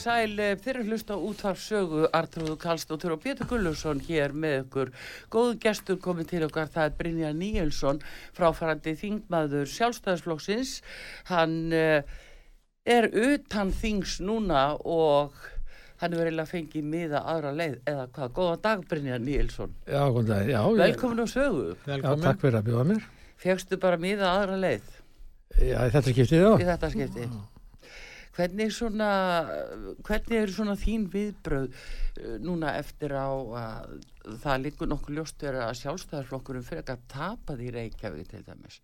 Sæl eh, fyrir að hlusta á útvarpsögu Artrúðu Kallstóttur og Pétur Gullusson hér með ykkur. Góðu gestur komið til okkar, það er Brynja Níelsson, fráfærandi þingmaður sjálfstæðisflokksins. Hann uh, er utan þings núna og hann er verilega fengið miða aðra leið eða hvað. Góða dag Brynja Níelsson. Já, góðan dag, já. ég- Velkomin á sögu. Já, takk fyrir að bjóða mér. Fegstu bara miða aðra leið Já, í þetta skiptið, já. í þetta skipti. Hvernig, svona, hvernig eru svona þín viðbröð uh, núna eftir á að það líkur nokkuð ljóst verið að sjálfstæðarflokkurum fyrir að tapa því Reykjavík til dæmis.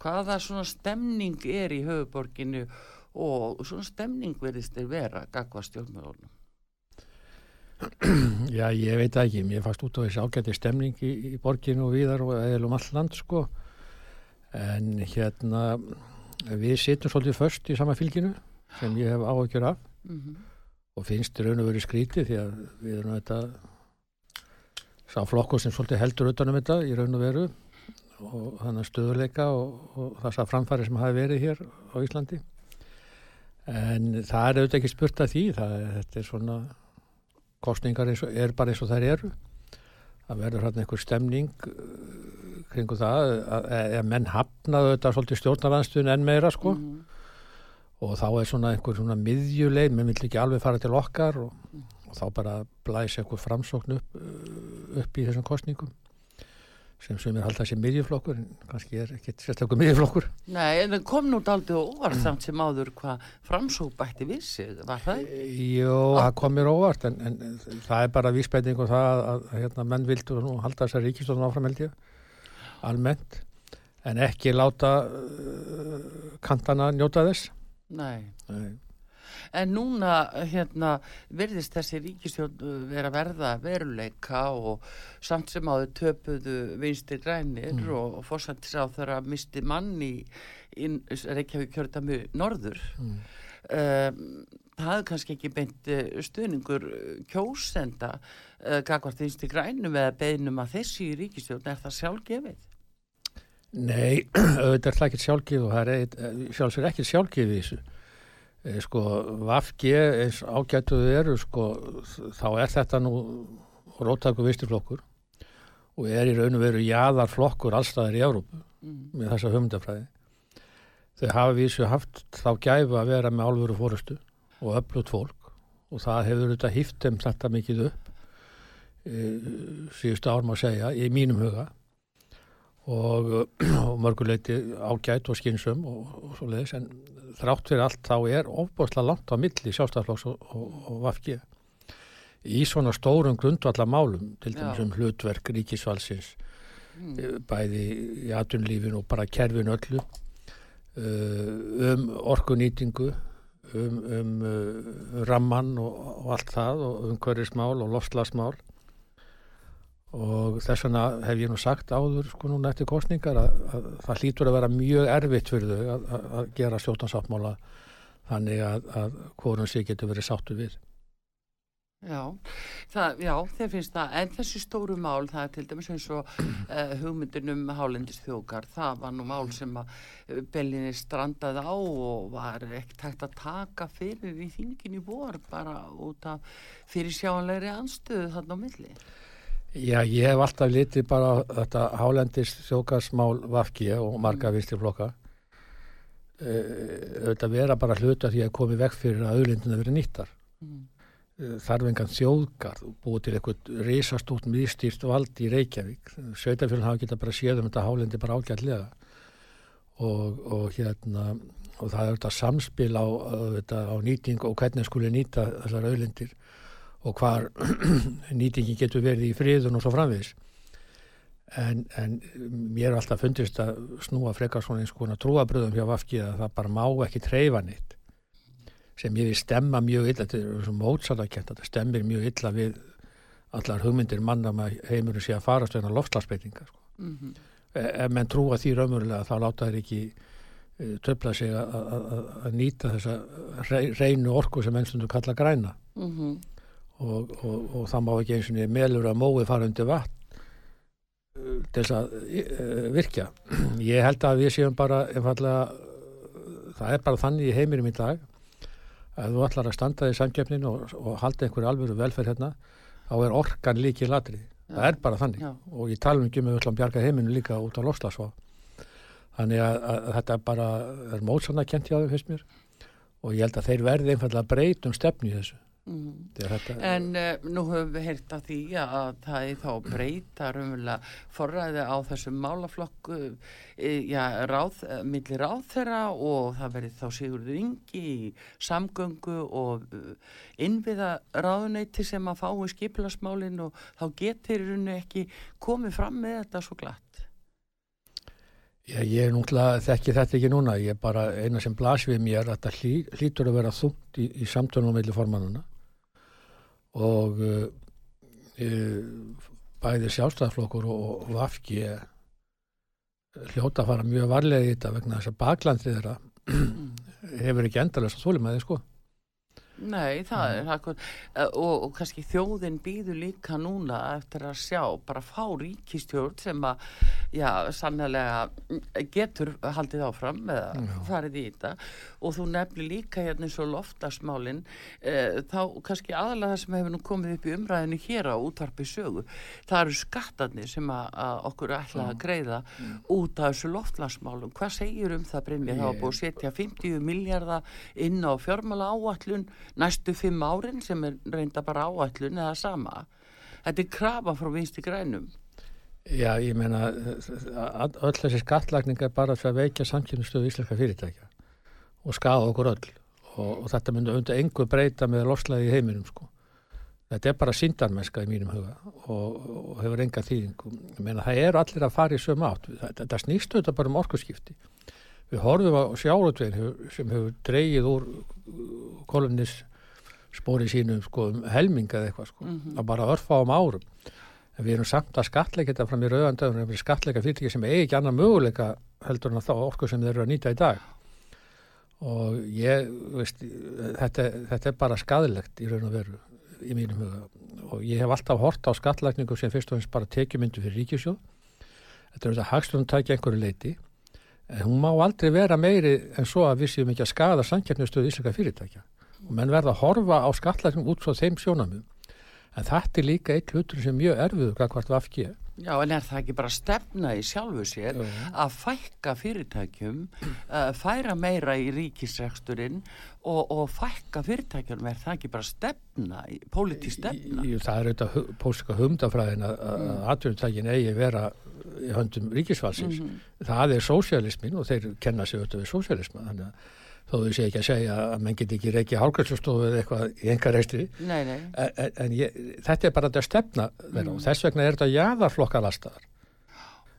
Hvaða svona stemning er í höfuborginu og svona stemning verðist þeir vera gagva stjórnmjölunum? Já, ég veit ekki. Mér fannst út á þessi ágæti stemning í, í borginu og viðar og eða um all land, sko. En hérna, við sittum svolítið först í sama fylginu sem ég hef áhugjur af. Mm og finnst í raun og veru skrítið því að við erum þetta sá flokkur sem svolítið heldur utanum þetta í raun og veru og þannig stöðuleika og, og þess að framfæri sem hafi verið hér á Íslandi. En það er auðvitað ekki spurt að því það þetta er svona kostningar og, er bara eins og þær eru. Það verður hérna einhver stemning uh, kringu það að, að, að menn hafnaðu þetta svolítið stjórnarlandstöðun enn meira sko. -hmm. Og þá er svona einhver svona miðjuleið, menn vill ekki alveg fara til okkar og, og þá bara blæs einhver framsókn upp, uh, upp í þessum kostningum sem sem er haldið að sé miðjuflokkur en kannski er ekki sérstaklega miðjuflokkur Nei, en það kom nú daldið og óvart samt sem áður hvað framsók bætti við sig, var það? ekki? Jó, það kom mér óvart en, en það er bara vísbending og það að, að, hérna, menn vildu nú halda þessar ríkistofnum áfram held ég almennt en ekki láta uh, kantana njóta þess Nei. Nei. En núna hérna verðist þessi ríkistjórn uh, vera verða veruleika og samt sem áður töpuðu vinstri grænir Mm. og fórsættis á þeirra misti mann í, í Reykjavík kjördamu norður. Mm. Um, það er kannski ekki beint uh, stuðningur uh, kjósenda uh, gagvart vinstri grænum eða beinum að þessi ríkistjórn er það sjálfgefið. Nei, auðvitað er það ekki sjálfgið og það er sjálfsvegar ekki sjálfgið í þessu. Eh, Sko, Vafgi eins ágætuðu eru, sko, þá er þetta nú róttakur visturflokkur og er í raun og veru jaðarflokkur allstaðar í Európu Mm. með þessa hugmyndafræði. Þau hafa vísu haft þá gæfu að vera með alvöru fórustu og öflut fólk og það hefur auðvitað hýft þeim þetta mikið upp e, síðustu ár má segja í mínum huga og, og mörguleiti ágætt og skinsum og, og svo leiðis en þrátt fyrir allt þá er ofbúrslega langt á milli sjálfstæðarflokks og, og, vafki í svona stórum grundvallamálum til dæmis um hlutverk ríkisvalsins Mm. bæði í atvinnlífinu og bara kerfin öllu uh, um orkunýtingu um, um uh, ramman og, og allt það og umhverfismál og lofslagsmál og þess vegna hef ég nú sagt áður sko núna eftir kostningar að, að það hlýtur að vera mjög erfitt fyrir þau að, að, gera stjórnarsáttmála þannig að, að hvorum sé getur verið sáttu við Já, það, já, þeir finnst það, en þessi stóru mál, það er til dæmis eins og uh, hugmyndin um hálendisþjókar, það var nú mál sem að uh, Bellinni strandaði á og var ekkert hægt að taka fyrir í þingin í vor, bara út af fyrir sjáanlegri anstöðu þarna á milli. Já, ég hef alltaf litið bara þetta hálendis þjókarsmál vafki og marga vinstri flokka. Auðvitað vera bara hluta því að komi vekk fyrir að auðlindina verið nýttar. Mm. þarf engan þjóðgarð búið til eitthvað risastótt miðstýrt vald í Reykjavík. Sveitafjörn hafa geta bara séð um þetta hálendi bara ágætlega. Og, og hérna og það er þetta samspil á, á, á nýting og hvernig skuli nýta þessar auðlindir og hvar nýtingi getur verið í friðun og svo framvegis en, en mér er alltaf fundist að snúa frekar svona eins konar trúabröðum hjá Vafki að það bara má ekki treyfa nýtt sem ég vil stemma mjög illa þetta er svona mótsalakent þetta stemmir mjög illa við allar hugmyndir manna með heimurum sé að fara stöðna lofslagsbreytingar sko. mm -hmm. ef menn trúa því raunverulega þá láta þeir ekki uh, töfla sig að nýta þessa reynu orku sem ennstundu kalla græna mm -hmm. Og, og, og það má ekki eins og meðlur að mói fara undir vatn til þess að uh, virkja. Ég held að við séum bara það er bara þannig í heiminum í dag að þú ætlar að standa í samkjöfnin og, og halda einhverju alvöru velferð hérna þá er orkan líki ladri það er bara þannig. Já. og ég tala um ekki með öll að bjarga heiminu líka út á loslasva þannig að, að þetta bara er mótsanna kent hjá þau fyrst mér. Og ég held að þeir verði einfallega breytum stefni í þessu Mm. Þetta, en uh, nú höfum við heyrt að því að það er þá breyta raunverulega forræði á þessum málaflokku e, já, ráð, eh, millir ráð þeirra og það verið þá Sigurður Ingi í samgöngu og uh, innviða ráðuneyti sem að fái skipilasmálinn og þá getur rauninu ekki komið fram með þetta svo glatt Já, ég er núntlega þekki þetta ekki núna, ég er bara eina sem blasir við mér að það hlý, hlýtur að vera þúnt í, í samtunum meðli formannuna og uh, bæði sjálfstæðarflokkur og, og Vafki hljóta að fara mjög varlega í þetta vegna þess að baklandið þeirra hefur ekki endalast að þólum að þið sko Nei, það er akkur eh, og, og kannski þjóðin býður líka núna eftir að sjá bara fá ríkistjórn sem að já, sannlega getur haldið áfram eða já. farið í þetta og þú nefnir líka hérna eins og loftasmálin e, þá kannski aðalega það sem hefur nú komið upp í umræðinu hér á útvarpi sögu það eru skattarnir sem að, að okkur ætla að greiða já. út af þessu loftlasmálum hvað segir um það Brynja? Það var búið að setja 50 miljardar inn á fjármála áallun næstu fimm árin sem er reynda bara áætlun eða sama. Þetta er krafa frá vinsti grænum. Já, ég meina, öll þessi skattlagning er bara fyrir að veikja samkynnstöðu íslenska fyrirtækja og skafa okkur öll og, og þetta myndur undir engu breyta með loslæði í heiminum sko. Þetta er bara síndarmennska í mínum huga og, og hefur enga þýðingu. Ég meina, það eru allir að fara í söm átt. Þetta snýstu þetta bara um orkusskipti. Við horfum á sjárutveginn sem hefur dreyið úr kolumnis spórið sínum sko um helminga eða eitthvað sko, mm -hmm. að bara örfa um árum. En við erum samt að skatleika þetta fram í rauðandöfun, við erum skatleika fyrirtæki sem eigi ekki annar möguleika heldur en þá orku sem þeir eru að nýta í dag. Og ég veist, þetta, þetta er bara skadilegt í raun og veru í mínum huga. Og ég hef alltaf hort á skatlækningu sem fyrst og finnst bara tekjumyndu fyrir ríkisjóð þetta er þetta hagslunum tækja einhverju leiti en hún má aldrei vera meiri en svo að við séum ekki að skada samkjæfnustöðu íslenska fyrirtækja og menn verða að horfa á skatlækning út frá þeim sjónamum en þetta er líka eitt hlutur sem er mjög erfiður hvað hvort vafkið Já, en er það ekki bara stefna í sjálfu sér Jú. að fækka fyrirtækjum, uh, færa meira í ríkisreksturinn og, og fækka fyrirtækjum, er það ekki bara stefna, pólitísk stefna? Jú, það er auðvitað pólitíska humdafræðin að mm. atvinnutækin eigi vera í höndum ríkisfalsins. Mm -hmm. Það er sósialismin og þeir kenna sig auðvitað við sósialisma, þannig að þó þú sé ekki að segja að menn get ekki reykja hálkvæmslustofu eða eitthvað í enga reystri en, en ég, þetta er bara þetta stefna mm. og þess vegna er þetta jáðarflokkalastar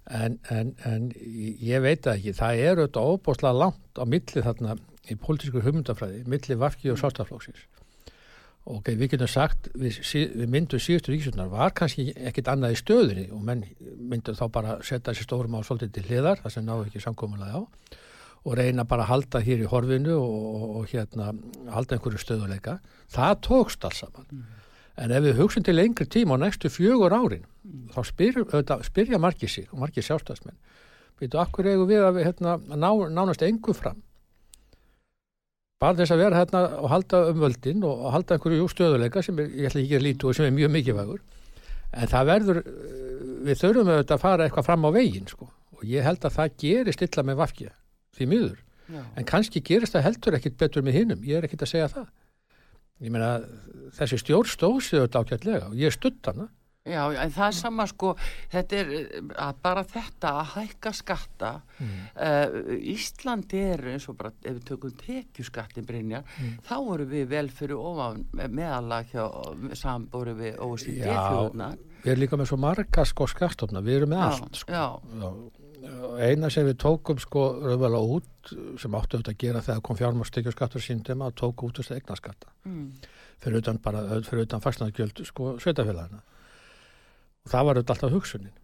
en, en, en ég veit ekki það er auðvitað óbúslega langt á milli þarna í pólitískur hugmyndafræði milli Vafki og. Sástaflóksins okay, við getum sagt við, við myndum síðustu ríkisutnar var kannski ekkit annað í stöðunni og menn myndum þá bara setja þessi stórum á svolítið til hliðar það sem náðu ekki samkómulega á og reyna bara að halda hér í horfinu og, og, og hérna halda einhverju stöðuleika það tókst alls saman mm. en ef við hugsun til lengri tíma á næstu fjögur árin mm. þá spyr, auðvitað, spyrja margir sig og margir sjálfstafsmenn veitu, akkur eigum við að hérna, ná, nánast engu fram bara þess að vera hérna og halda um völdin og halda einhverju stöðuleika sem er, ég ætla ekki að lítu og sem er mjög mikilvægur. En það verður við þurfum auðvitað að fara eitthvað fram á veginn sko. Og ég held að það gerist illa með vafkið því miður. Já. en kannski gerist það heldur ekkit betur með hinnum, ég er ekkit að segja það. Ég meina þessi stjórn stóð sig þetta ákveðlega og ég stutt hana Já, en það er sama sko, þetta er að bara þetta að hækka skatta, mm. uh, Íslandi er eins og bara ef við tökum tekjuskattin Brynjar, mm. þá voru við vel fyrir ofan meðalag hjá sambóru við OECD þjóðuna. Já, við erum líka með svo marga sko skattofna, við erum með já, allt sko. Já. Já, eina sem við tókum sko rauðvela út sem áttu auðvitað að gera þegar kom fjármárstekjuskattur síndum að tóku út þessu eignaskatta mm. fyrir utan bara, fyrir utan fastnaðgjöld sko sveitafélagina og það var auðvitað alltaf hugsunin.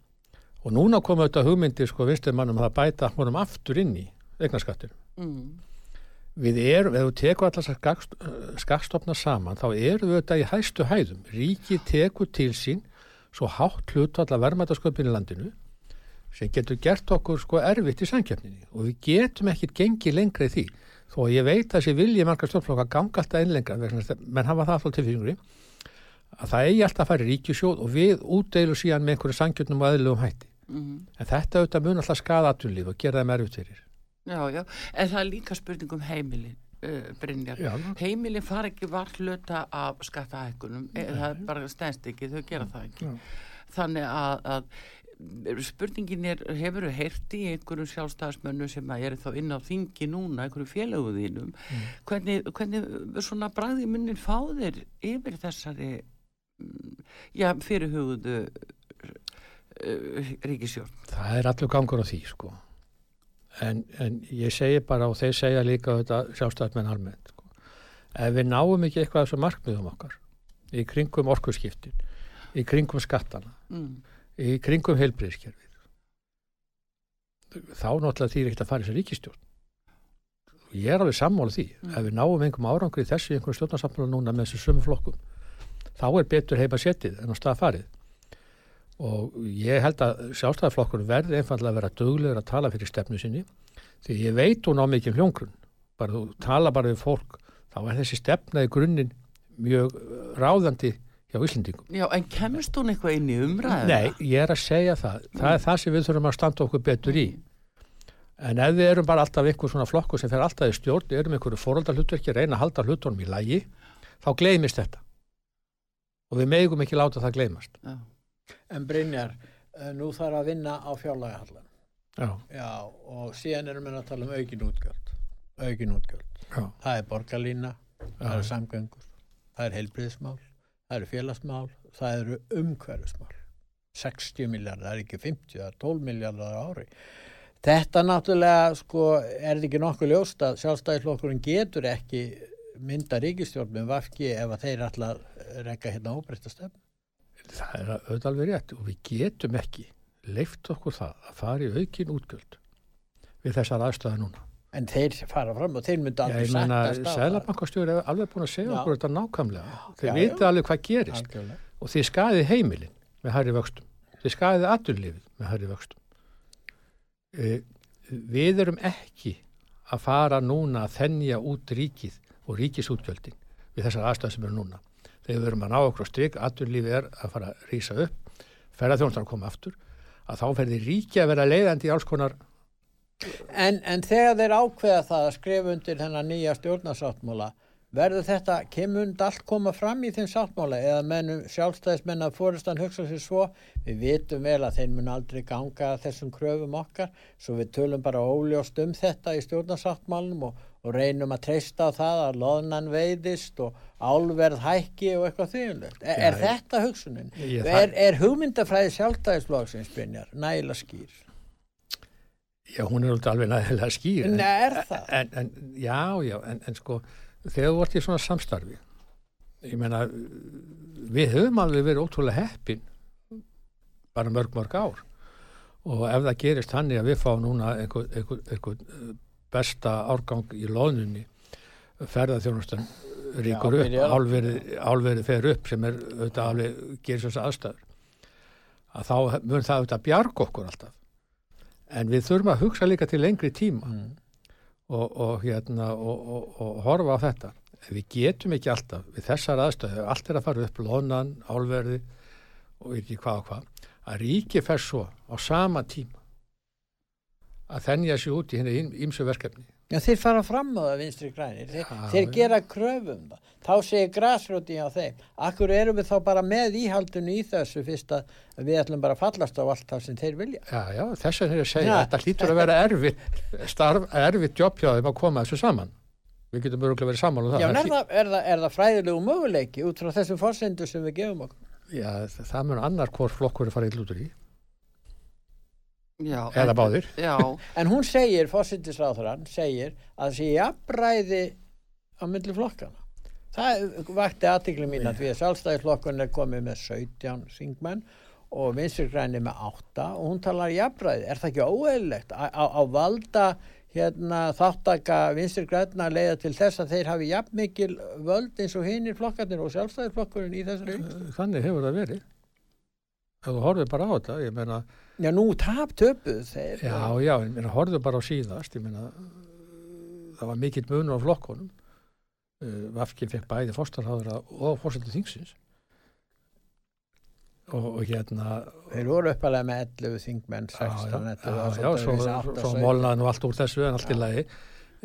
Og núna kom auðvitað hugmyndi sko vinstir mannum að bæta honum aftur inn í eignaskattir mm. við erum, ef við tekum alltaf skattstofna saman þá erum við auðvitað í hæstu hæðum. Ríki tekur til sín svo hátt hlut allar verðmætasköpin í landinu sem getur gert okkur sko erfitt í sankjöfninni og við getum ekkit gengið lengra í því. Þó ég veit að þessi vilji margar stjórnflokka ganga alltaf einlengra menn hafa það alltaf til fyrringri að það eigi alltaf að fara í ríkjusjóð og við útdeilu síðan með einhverju sangjörnum og aðlugum hætti. Mm -hmm. En þetta auðvitað mun alltaf skada aðtunlíf og gera það með erfitt fyrir. Já, já, en það er líka spurning um heimilin, uh, Brynjar. Já, heimilin far ekki varluta af skattahækunum, e, það er bara stænst ekki, þau gera það ekki. Já. Þannig að, að spurningin er, hefur þau heyrti í einhverjum sjálfstæðismönnu sem eru þá inn á þingi núna, einhverju félöguðinum, mm. hvernig, hvernig svona bræði munnin fá þeir yfir þessari já, fyrir hugðu uh, ríkisjórn. Það er allur gangur á því sko en, en ég segi bara og þeir segja líka þetta sjálfstæðmenn almennt sko. ef við náum ekki eitthvað þessu markmiðum okkar í kringum orkusskiptin í kringum skattana mm. í kringum heilbreyðskerfið þá náttúrulega þýr ekkert að fara í þessu ríkistjórn ég er alveg sammála því mm. ef við náum einhverjum árangri þessu í einhverjum stjórnarsamfélag núna með þessu sumu flokkum þá er betur heima setið en á stað farið. Og ég held að sjálfstæðarflokkur verði einfallega að vera döglegur að tala fyrir stefnu sinni því ég veit hún á mikið hljóngrunn bara þú tala bara við fólk þá er þessi stefna í grunninn mjög ráðandi hjá Íslandingum. Já, en kemst hún eitthvað inn í umræðu? Nei, ég er að segja það. Það er það sem við þurfum að standa okkur betur í. En ef við erum bara alltaf einhver svona flokkur sem fer alltaf í stjórn erum einhverju fóröldalhutverki, reyna að halda hlutunum í lægi þá gleimist þetta og við megum ekki láta það gleymast. Já. En Brynjar eh, nú þarf að vinna á fjárlægahallan Já. Já og síðan erum við að tala um aukin útgjöld. Aukin útgjöld. Það er borgarlína, það eru samgöngur það er heilbriðismál það eru félagsmál, það eru umhverfismál. 60 miljardar, það er ekki 50, það er 12 miljardar ári. Þetta náttúrulega sko er ekki nokkuð ljóst að sjálfstæðislokkurinn getur ekki mynda ríkistjórn með vafki ef að þeir allar rekka hérna óbreysta stefn Það er auðvitað alveg rétt og við getum ekki leift okkur það að fara í aukin útgjöld við þessar aðstöða núna. En þeir fara fram og þeir mynda alveg sætt að staða Sælabankastjóri er alveg búin að segja já. okkur þetta nákvæmlega. Þeir vita alveg hvað gerist. Algjörlega. og þeir skæði heimilin með hærri vöxtum. Þeir skæði aturlifið með hærri vöxtum. E, Við erum ekki að fara núna að þennja út ríkið og ríkisútgjöldin við þessar aðstöð sem eru núna. Þegar við erum að ná okkur á stryk, aturlífið er að fara að rýsa upp, ferðarþjónustar að koma aftur, að þá ferði ríki að vera leiðandi í alls konar. En, en þegar þeir ákveða það að skrifa undir þennan nýja stjórnarsáttmála, verður þetta, kemund allt koma fram í þeim sáttmála eða mennum sjálfstæðismenn að fórustan hugsa sér svo, við vitum vel að þeir mun aldrei ganga þessum kröfum okkar, svo við tölum bara óljóst um þetta í stjórnarsáttmálum og, og reynum að treysta á það að loðnan veiðist og álverð hækki og eitthvað þýjulegt. Er, er þetta hugsunin? Ég, er, er hugmyndafræði sjálftæðisflóksins byrjar nægilega skýr? Já, hún er alveg nægilega skýr. En, er það? En, en, já, já, en sko þegar þú vart í svona samstarfi ég menna við höfum alveg verið ótrúlega heppin bara mörg mörg ár og ef það gerist hann er að við fá núna einhver, einhver, einhver besta árgang í loðnunni. Ferðarþjónustan ríkur upp, álverið fer upp sem er auðvitað alveg gerir þessu aðstæður. Að þá mun það auðvitað bjarga okkur alltaf. En við þurfum að hugsa líka til lengri tíma mm. og, og hérna og, og, og horfa á þetta. Við getum ekki alltaf við þessar aðstæðu, allt er að fara upp loðnan, álverði og ekki hvað og hvað að ríki fer svo á sama tíma að þennja sér út í henni ímsu verkefni Já, þeir fara fram á það vinstri grænir, þeir, Já, þeir gera kröfum það. Þá segir græsróti á þeim. Akkur erum við þá bara með íhaldinu í þessu fyrst að við ætlum bara að fallast á allt það sem þeir vilja. Já, já, þess að segja Já. að þetta hlýtur að vera erfitt starf, erfitt jobb hjá þeim að koma þessu saman. Við getum öruglega verið saman um það. Já, er það, er það, er það fræðilegu möguleiki út frá þessum fórsendu sem við gefum okkur? Já, það mun annar hvort flokkur er farið í, Já, eða en- báðir. Já, En hún segir, fórsendisráþurann, segir að það sé jafnræði á milli flokkana. Það vakti aðtikli mín að því að sjálfstæðisflokkun er komið með 17 þingmenn og vinstri græni með 8 og hún talar jafnræði. Er það ekki óeðlilegt að á, valda hérna, þáttaka vinstri græna leiða til þess að þeir hafi jafn mikil völd eins og hinir flokkarnir og sjálfstæðisflokkurinn í þessari ríkisstjórn? Þannig hefur það verið. Ef þú horfið bara á þetta, ég meina, Já, nú tap töpuð þeir. já, já, ég meina, horfið bara á síðast, ég meina, það var mikill munur á flokkonum. Uh, Vafkin fekk bæði fórstarháðura og fórsettu þingsins. Og, og hérna, Þeir voru uppalega með 11 þingmenn, já, 16, já, 11, já, já, svo, svo, molnaði nú allt úr þessu en allt í lagi.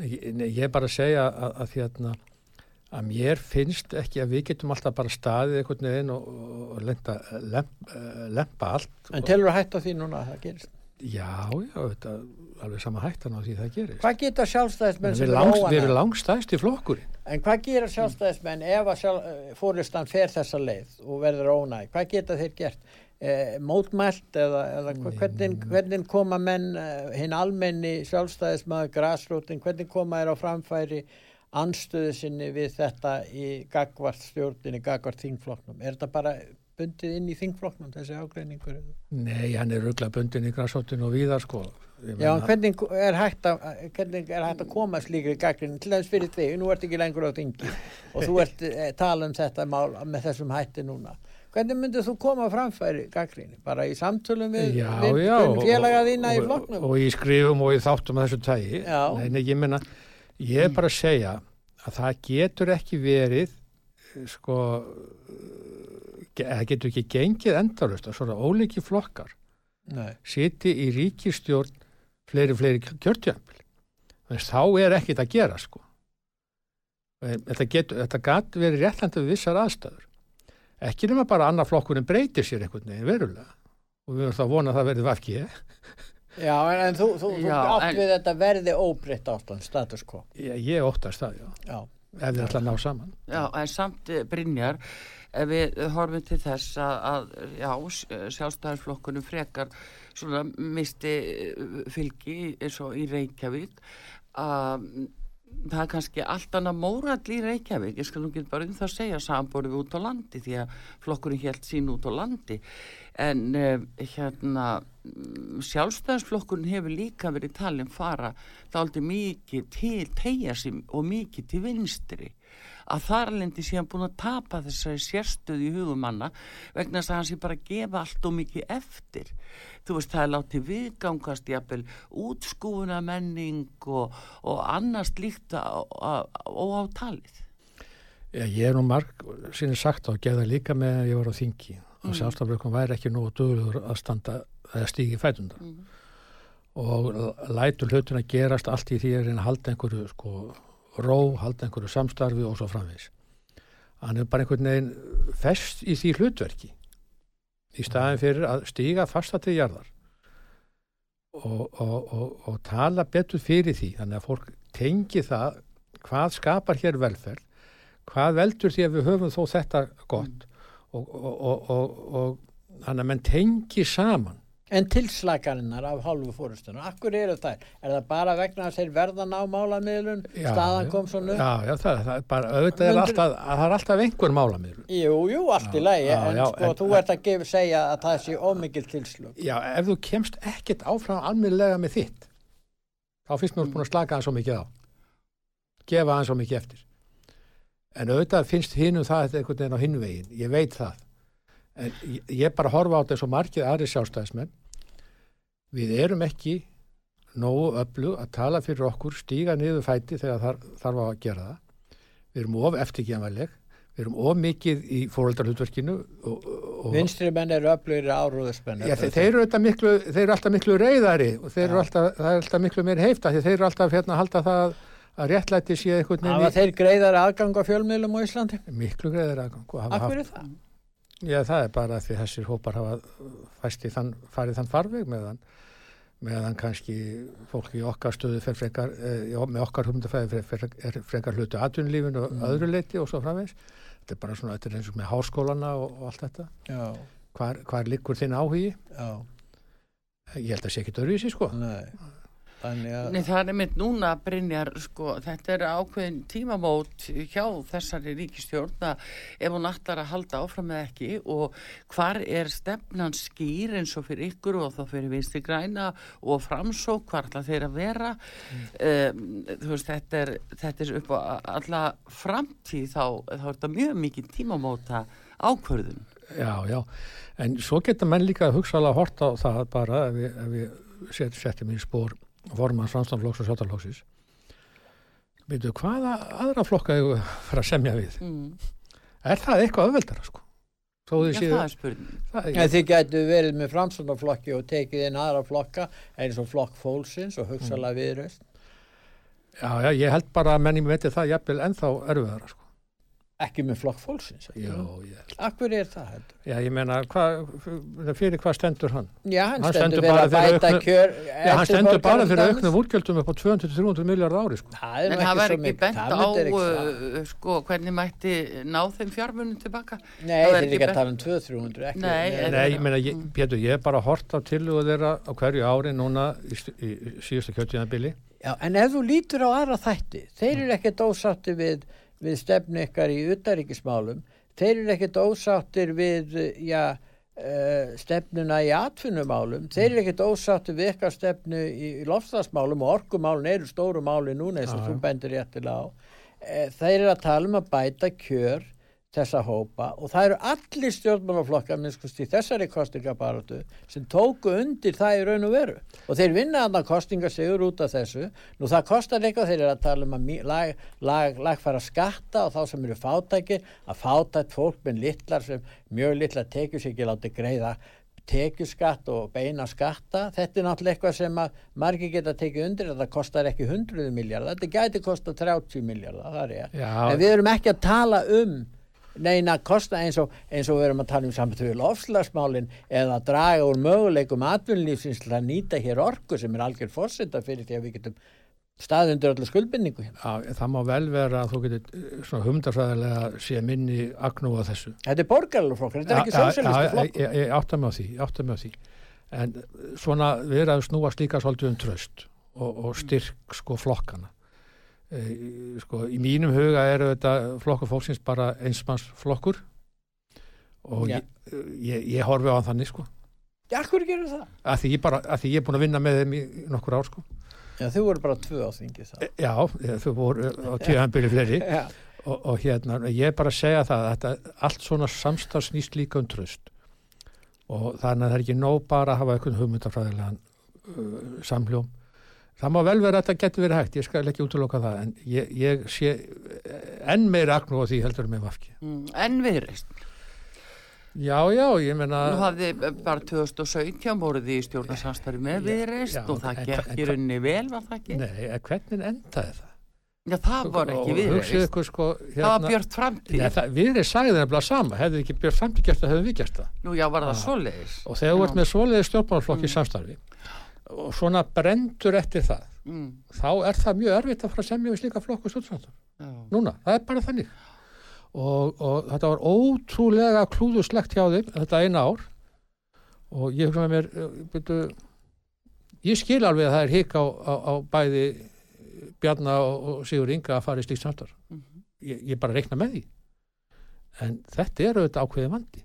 Ég, ég bara segja að, að hérna, að mér finnst ekki að við getum alltaf bara staðið einhvern veginn og, og lenda, lemp, eh, lempa allt. En telur þú hætt á því núna að það gerist? Já, já, þetta, alveg sama hættan á því það gerist. Hvað geta sjálfstæðismenn sem er langs, við erum óanægð? langstæðst í flokkurinn. En hvað gera sjálfstæðismenn ef að sjálf, fóristan fer þessa leið og verður ónæg? Hvað geta þeir gert? Eh, mótmælt eða, eða hvernig, hvernig koma menn eh, hinn almenni sjálfstæðismæður grasrótin, hvernig koma þeir á framfæri anstöðu sinni við þetta í gagvart stjórninni, gagvart þingflokknum? Er þetta bara bundið inn í þingflokknum, þessi ágreiningur? Nei, hann er ruggla bundin í græsóttinu og víðar, sko. Já, en hvernig er hægt að, hvernig er hægt að koma slíkri gaggrinni til þess fyrir þig, nú ert ekki lengur á þingi og þú ert eh, tala um þetta mál með þessum hætti núna. Hvernig myndir þú koma framfæri gaggrinni? Bara í samtölum við, Já, við, já. félaga þína í flokknum? Og, og í skrifum og í þáttum af þessu tægi. Já. Nei, nei, ég meina, ég er bara að segja að það getur ekki verið, eh, sko, eh, það getur ekki gengið endarust að svona ólíki flokkar Nei. siti í ríkistjórn fleiri, fleiri kjörtjöfnbil. Þá er ekkit að gera, sko. Eh, Þetta, getur, þetta gat verið réttlandið við vissar aðstæður. Ekki nema bara annar flokkurinn breytir sér einhvern veginn verulega. Og við erum það að vona að það verði vafkið. Já, en, en þú, þú, þú Já, átt en- við þetta verði óbreytt ástand, status quo. Ég, ég óttast það, já. Já. Ef þið ætla að ná saman. já, en samt eh, Brynjar, ef við horfum til þess að, að já, sjálfstæðarflokkunum frekar svona misti eh, fylgi eins og í Reykjavík að það er kannski allt annað mórall í Reykjavík, ég skal nú ekki bara um það segja samborðið út á landi því að flokkurinn helt sín út á landi. En uh, hérna mm, sjálfstæðarsflokkurinn hefur líka verið talin fara þáldi mikið til tegja og mikið til vinstri að þarlendi sé hann búin að tapa þessari sérstöðu í hugumanna vegna þess að hann sé bara að gefa allt og mikið eftir þú veist það er látið viðgangast jafnvel útskúfuna menning og, og annars líkt óátalið Já, ég er nú marg sinni sagt á að geða líka með að ég var á þingi og mm. sjálfstaflökkum væri ekki nú dögulegur að standa að stígi fætundar Mhm. og lætur hlutin að gerast allt í því að reyna að halda einhverju sko ró, halda einhverju samstarfi og svo framvegis. Hann er bara einhvern veginn fest í því hlutverki í staðin fyrir að stíga fasta til jarðar og, og, og, og tala betur fyrir því. Þannig að fólk tengi það hvað skapar hér velferð hvað veldur því að við höfum þó þetta gott og, og, og, og, og þannig að menn tengi saman En tilslakarinnar af hálfu fórustunum, akkur eru þær? Er það bara vegna að þeir verða ná málamiðlun, Já, staðan kom svona upp? Já, já, það, það er bara, auðvitað er Myndir- alltaf, að það er alltaf einhver málamiðlun. Jú, jú, allt í lagi, en sko, en- þú ert að gefa, segja að það sé ómikil tilslug. Já, ef þú kemst ekkert áfram almennlega með þitt, þá finnst mér búin að slaka það svo mikið á. Gefa það svo mikið eftir. En auðvitað finnst hinum það einhvern veginn á hinvegin, ég veit það. En ég, ég bara horfa á þetta og margið aðri sjálfstæðismenn. Við erum ekki nógu öllu að tala fyrir okkur, stíga niður fæti þegar þar, þarf að gera það. Við erum of eftirgjafaleg, við erum ómikið í fóröldarhlutverkinu og, og Vinstri menn eru þeir, eru miklu, þeir eru alltaf miklu reyðari og þeir eru alltaf, það er alltaf miklu meir heifta þeir eru alltaf hérna að halda það að réttlæti sé einhvern Það var þeir greiðar aðgang á fjölmiðlum á Íslandi. í miklu greiðar aðgang Akkur er það? Já, það er bara því þessir hópar hafa í þann, farið þann farveg meðan, meðan kannski fólk í okkar stöðu fer frekar, eh, með okkar humdafæði er frekar hlutu atvinnulífinu og öðru leiti og svo framvegs. Þetta er bara svona, þetta er eins og með háskólana og, og allt þetta. Hvar, hvar liggur þinn áhugi? já, Ég held að sé ekki dörfísi, sko. nei. Að, Nei, það er mynd núna, Brynjar, sko, þetta er ákveðin tímamót hjá þessari ríkistjórn að ef hún ætlar að halda áfram með ekki og hvar er stefnan skýr eins og fyrir ykkur og þá fyrir vinsti græna og framsók, hvar ætla þeir að vera um, þú veist, þetta er, þetta er upp á alla framtíð þá, þá er þetta mjög mikið tímamóta ákvörðun. Já, já, en svo geta menn líka hugsaðlega að horta á það bara ef við, ef við set, setjum í spór formann Svanstofnflokks og Sjátarflokksins veitu, hvaða aðra flokka hefur fara að semja við? Mm. Er það eitthvað öðveldara, sko? Já, séu, það er spurning. en þið getur verið með framsvöndaflokki og tekið inn aðra flokka eins og flokk fólksins og hugsaðlega Mm. viðröst. já, já, ég held bara að menni veitir það jafnvel ennþá erfiðara, sko. Ekki með flokk fólksins. ekki? Jó, ég. Akkur er það heldur? Já, ég meina, hva, fyrir hvað stendur hann? Já, hann, Hann stendur stendur bara fyrir bæta auknu- kjör. Já, hann stendur bara fyrir auknum útgjöldum upp á 200-300 miljardar ári, sko. Það En það ekki var ekki bent á ekki uh, sko, hvernig mætti ná þeim fjármunum tilbaka. Nei, það er ekki ekki að bent- tala um 200-300 ekki. Nei, ég meina, ég, er bara hort á tillugu þeirra á hverju ári núna í, st- í, í síðustu kjöldtíðanbili. Já, en ef þú lítur á aðra þætti, þeir eru ekkert ósáttir við, við stefnu ykkar í utaríkismálum, þeir eru ekkert ósáttir við, já, uh, stefnuna í atvinnumálum, þeir eru ekkert ósáttir við ykkar stefnu í, lofslagsmálum og orkumálun eru stóru máli núna eins og þú bendir réttilega á. Uh, þeir eru að tala um að bæta kjör þessa hópa og það eru allir stjórnmálaflokkar minnskust í þessari kostingabaratu sem tóku undir það í raun og veru. Og þeir vinna þarna kostingasegur út af þessu. Nú það kostar eitthvað þeir eru að tala um að lag, lag, lagfæra skatta og þá sem eru fátækir að fátækt fólk með litlar sem mjög litlar tekjur sér ekki láti greiða tekjuskatt og beina skatta. Þetta er náttúrulega eitthvað sem að margir geta tekið undir þetta kostar ekki 100 miljardar, þetta gæti kosta 30 miljardar, en við erum ekki að tala um neina kosta eins og, eins og við erum að tala um samt við lofslagsmálin eða draga úr möguleikum atvinnlífsins til að nýta hér orku sem er algjör fórseta fyrir því að við getum staðið undir öllu skuldbindningu hérna. Já, það má vel vera að þú getur eh, svona humdarfræðilega sé minni agnú á þessu. Þetta er borgarluflokkur, þetta er ekki já, flokkur. Ég, átta mig á því, ég átta mig á því. En svona við erum að snúast líka svolítið um tröst og, og styrk sko flokkana. E, sko, í mínum huga eru þetta flokkur fólksins bara einsmanns flokkur og Já. ég, ég, ég horfi á þannig sko. Já, hverju gerur það? Að því ég, bara, að því ég er búin að vinna með þeim í nokkur ár sko. Já, þú voru bara tvö á þingi það. E, Já, þú voru á tíðanbyrju fleiri. Já, og, og hérna, ég er bara að segja það að þetta, allt svona samstaf snýst líka um tröst og þannig að það er ekki nóg bara að hafa einhvern hugmyndafræðilegan uh, samhljóm það má vel vera að þetta getur verið hægt ég skal ekki útloka það en ég, ég sé enn meira agnú á því heldur með vafki Mm, en viðreist. já, já, ég menna Nú hafði bara 2017 voruð þið í stjórnarsamstarfi með viðreist og það gekk í rauninni vel, var það ekki? nei, en hvernig endaði það Já, það var ekki viðreist. sko Það var Björn Framtíð. Nei, það, við erum sagðið nefnilega sama hefðu ekki Björn Framtíð gert það, hefðu við gert það Nú, já, var það Já. svoleiðis. og þegar þú ert með svoleiði stjórnmálflokki Mm. samstarfi og svona brendur eftir það Mm, þá er það mjög erfitt að fara að semja við slíka flokku já. núna, það er bara þannig. Og, og þetta var ótrúlega klúðuslegt hjá þeim þetta eina ár. Og ég hugsa með mér uh, byrju, ég skil alveg að það er hik á, á, á bæði Bjarna og, Sigur Inga að fara í slíkt samstarf. Mhm. ég, ég bara reikna með því. En þetta er auðvitað ákveði vandi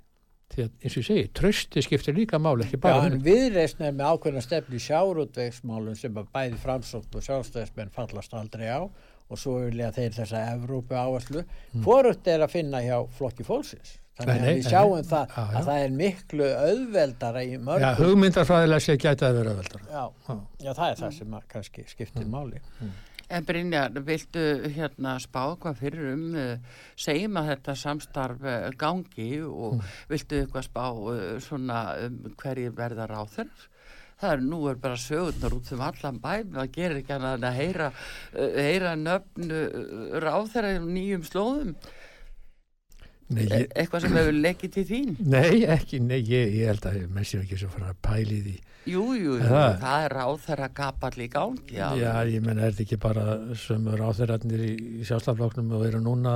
því að eins og ég segi, trösti skiptir líka máli ekki Já, bara en um viðreisn er með ákveðna stefni í sjáurútvegsmálum sem að bæði framsókn og sjálfstæðismenn fallast aldrei á og svo vilja þeir þessa Evrópu áherslu. Mm. Hvorugt er að finna hjá flokki fólksins. Þannig Nei, að nei, við nei, sjáum nei. það Já, já. að það er miklu auðveldara í Já, mörgum. hugmyndarfræðilega sé gæti að vera öðveldar Já, Já. já, það er það sem að kannski skiptir máli. En Brynjar, viltu hérna spá hvað fyrir um, uh, segjum að þetta samstarf uh, gangi og mm. viltu eitthvað spá uh, svona um hverjir verðar á þeirra? Það er nú er bara sögurnar út um allan bæm, það gerir ekki að heyra, heyra nöfn ráð þeirra í nýjum slóðum. Nei, ég... E eitthvað sem hefur lekkið til þín? Nei, ekki, nei, ég, ég held að menn séu ekki svo fara að pæli því. Jú, jú, það, það er ráþæra kapall í gangi Já, já ég menna, er þetta ekki bara sem ráþærarnir í, í sjálfstafloknum og eru núna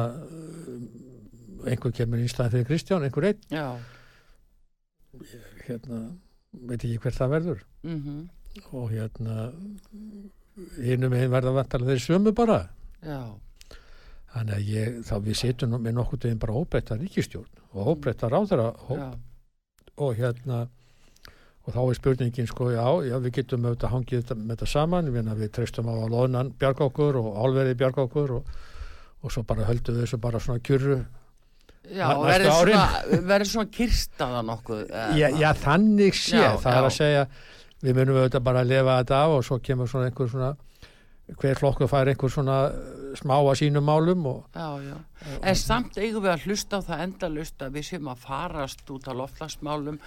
einhver kemur í Ísland fyrir Kristján, einhver einn? Já. Hérna, veit ekki hver það verður. Mm -hmm. og hérna hinnum einn verða vantarlega þeir sömu bara. Já Þannig að ég, þá við setjum með nokkur deginn bara óbreytta ríkistjórn og óbreytta ráðara og, hérna og þá er spurningin sko, já, já við getum auðvitað hangið þetta, með þetta saman. Við, við treystum á að loðnan bjarg okkur og álverði bjarg okkur og, og svo bara höldum við þessu bara svona kjurru Já, verður svona, verður svona kirstaða nokkuð já, já, þannig sé, já, það já. er að segja við munum auðvitað bara að lefa þetta af og svo kemur svona einhver svona hver flokku fær einhver svona eh, smá að sínum málum og, já, já. en samt eigum við að hlusta á það enda hlusta við séum að farast út á loftlagsmálum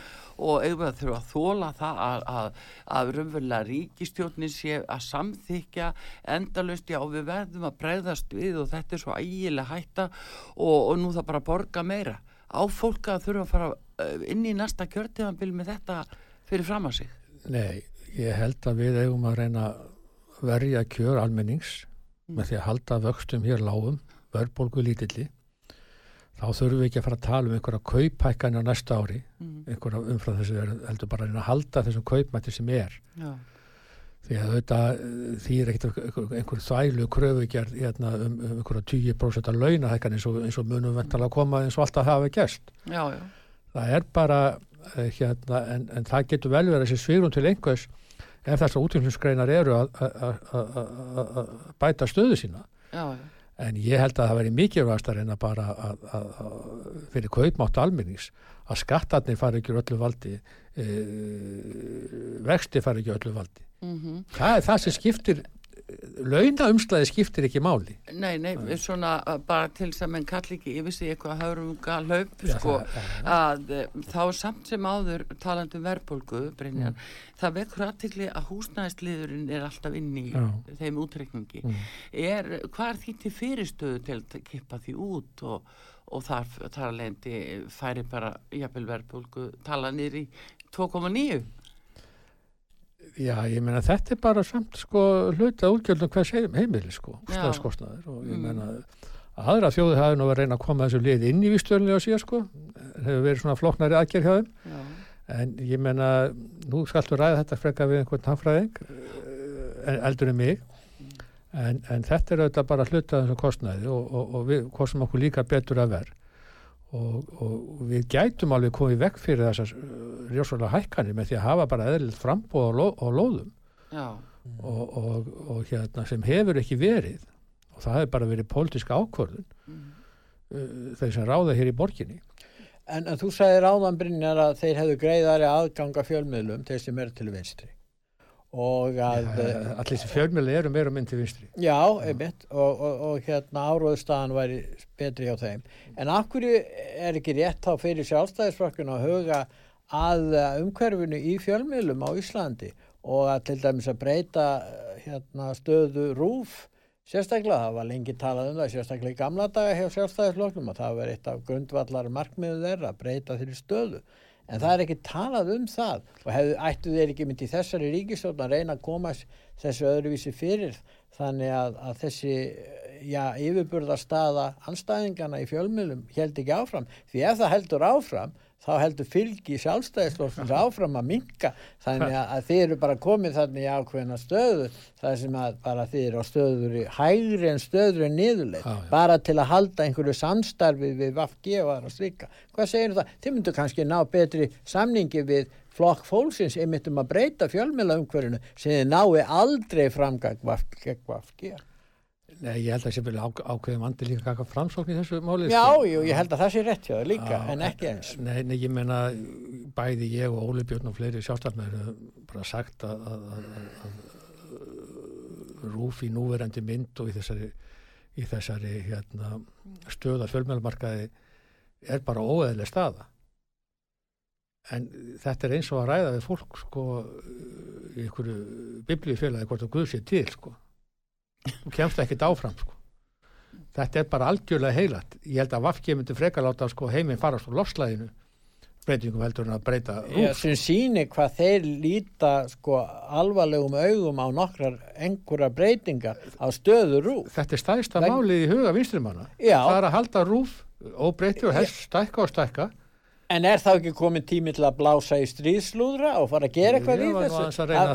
og eigum við að þurfa að þóla það að, að, að raunverulega ríkistjórnin sé að samþykja endalust, já við verðum að breyðast við og þetta er svo ægileg hætta og, og nú það bara borga meira á fólka að þurfa að fara eh, inn í næsta kjörtíðanbíl með þetta fyrir fram að sig Nei, ég held að við eigum að reyna verja kjör almennings mm. með því að halda vöxtum hér lágum, verðbólgu lítilli þá þurfum við ekki að fara að tala um einhverja kaupækana næsta ári mm. einhverja umfram þessu heldur bara að halda þessum kaupmætti sem er Já. því að þetta því er ekkert einhver þvælu kröfugjörð hérna, um, um einhverja 20% að launa hækkan eins og, eins og munum ventala að koma eins og alltaf hafa gæst það er bara eh, hérna, en, en það getur vel verið þessi svírum til einhvers ef þessar útflutningsgreinar eru að bæta stöðu sína. Já, en ég held að það veri mikilvægast að reyna bara að fyrir kaupmátt almennings að skattarnir fari ekki öllu valdi e, vexti fari ekki öllu valdi. Mm -hmm. það er það sem skiptir launaumslæði skiptir ekki máli Nei, nei, Æ. svona bara til sem en kalli ekki yfir sig eitthvað haurunga hlaup sko, ja, að uh, þá samt sem áður talandu um verðbólgu Brynjar, mm. það vekur aðtikli að húsnæðisliðurinn er alltaf inn í ja. þeim útrekningi mm. er, hvað er því til fyrirstöðu til að kippa því út og, og þar, þar lendi færi bara jafnvel verðbólgu tala nýri 2,9 Já, ég meina þetta er bara samt sko hluta útgjöldum hvers heimili sko, stafskostnaður og ég mm. meina aðra þjóði hafi nú verið að reyna að koma þessu lið inn í vistjörnlega og síðan sko hefur verið svona floknari aðgerð hjá þeim Já. en ég meina nú skaltu ræða þetta freka við einhvern hannfræðing eh, eldur en mig mm. en, en þetta er auðvitað bara hluta þessu kostnaði og, og, og við kostum okkur líka betur að verð og, og við gætum alveg komið vekk fyrir þessar rjósvöla uh, hækkanir með því að hafa bara eðlilt frambóð og, ló, og lóðum. Og, og hérna sem hefur ekki verið og það hefur bara verið pólitíska ákvörðun mm. uh, þeir sem ráða hér í borginni. En, en þú sagði ráðan Brynjar að þeir hefðu greiðari aðganga fjölmiðlum þeir sem eru til vinstri og að ja, eh, allir þessi fjölmjöli eru meira mynd til vinstri. Já, einmitt og, og, og hérna áróðustafan væri betri hjá þeim. En akkur er ekki rétt á fyrir sjálfstæðisflokkun að huga að umhverfinu í fjölmjölum á Íslandi og að til dæmis að breyta hérna, stöðu rúf sérstaklega, það var lengi talað um það sérstaklega í gamla daga hjá sjálfstæðisflokknum að það var eitt af grundvallar markmiðu þeirra að breyta þeirri stöðu en það er ekki talað um það. Og hefðu, ættu þeir ekki myndi þessari ríkistofn að reyna að koma þessu öðruvísi fyrir? Þannig að, að þessi já, yfirburðarstaða anstæðingana í fjölmjölum held ekki áfram. Því ef það heldur áfram þá heldur fylgi sjálfstæðisflokksins áfram að minka þannig að þið eru bara komið þannig í ákveðina stöðu þar sem að bara þið eru á stöður í hægri en stöður en niðurleik bara til að halda einhverju samstarfi við Vafgi og aðra slika hvað segir það? Þið myndu kannski ná betri samningi við flokk fólksins einmitt um að breyta fjölmjöla umhverjunu sem þið nái aldrei framgang Vafgi Nei, ég held að það sé vel ákveðum andi líka kakka framsókn í þessu máli. Já, sko. jú, ég held að það sé rétt hjá það líka, á, en ekki eins. Nei, nei, ég menna, bæði ég og Óli Björn og fleiri sjálfstafnir bara sagt að, að, að, að rúf í núverandi mynd og í þessari, í þessari hérna, stöða fjölmjölumarkaði er bara óeðlega staða en þetta er eins og að ræða við fólk sko í einhverju biblíufélagi hvort að Guð sé til sko þú kemst ekkit áfram sko. Þetta er bara algjörlega heilat ég held að Vafki myndi freka láta sko, heiminn farast á lofslæðinu breytingum heldur en að breyta rúf sem síni hvað þeir líta sko alvarlegum augum á nokkrar einhverja breytingar á stöðu rúf þetta er stæðsta Veg... málið í huga vinstrimanna. Það er að halda rúf óbreytti og helst stækka og stækka En er þá ekki komið tími til að blása í stríðslúðra og fara að gera eitthvað í þessu? Ég að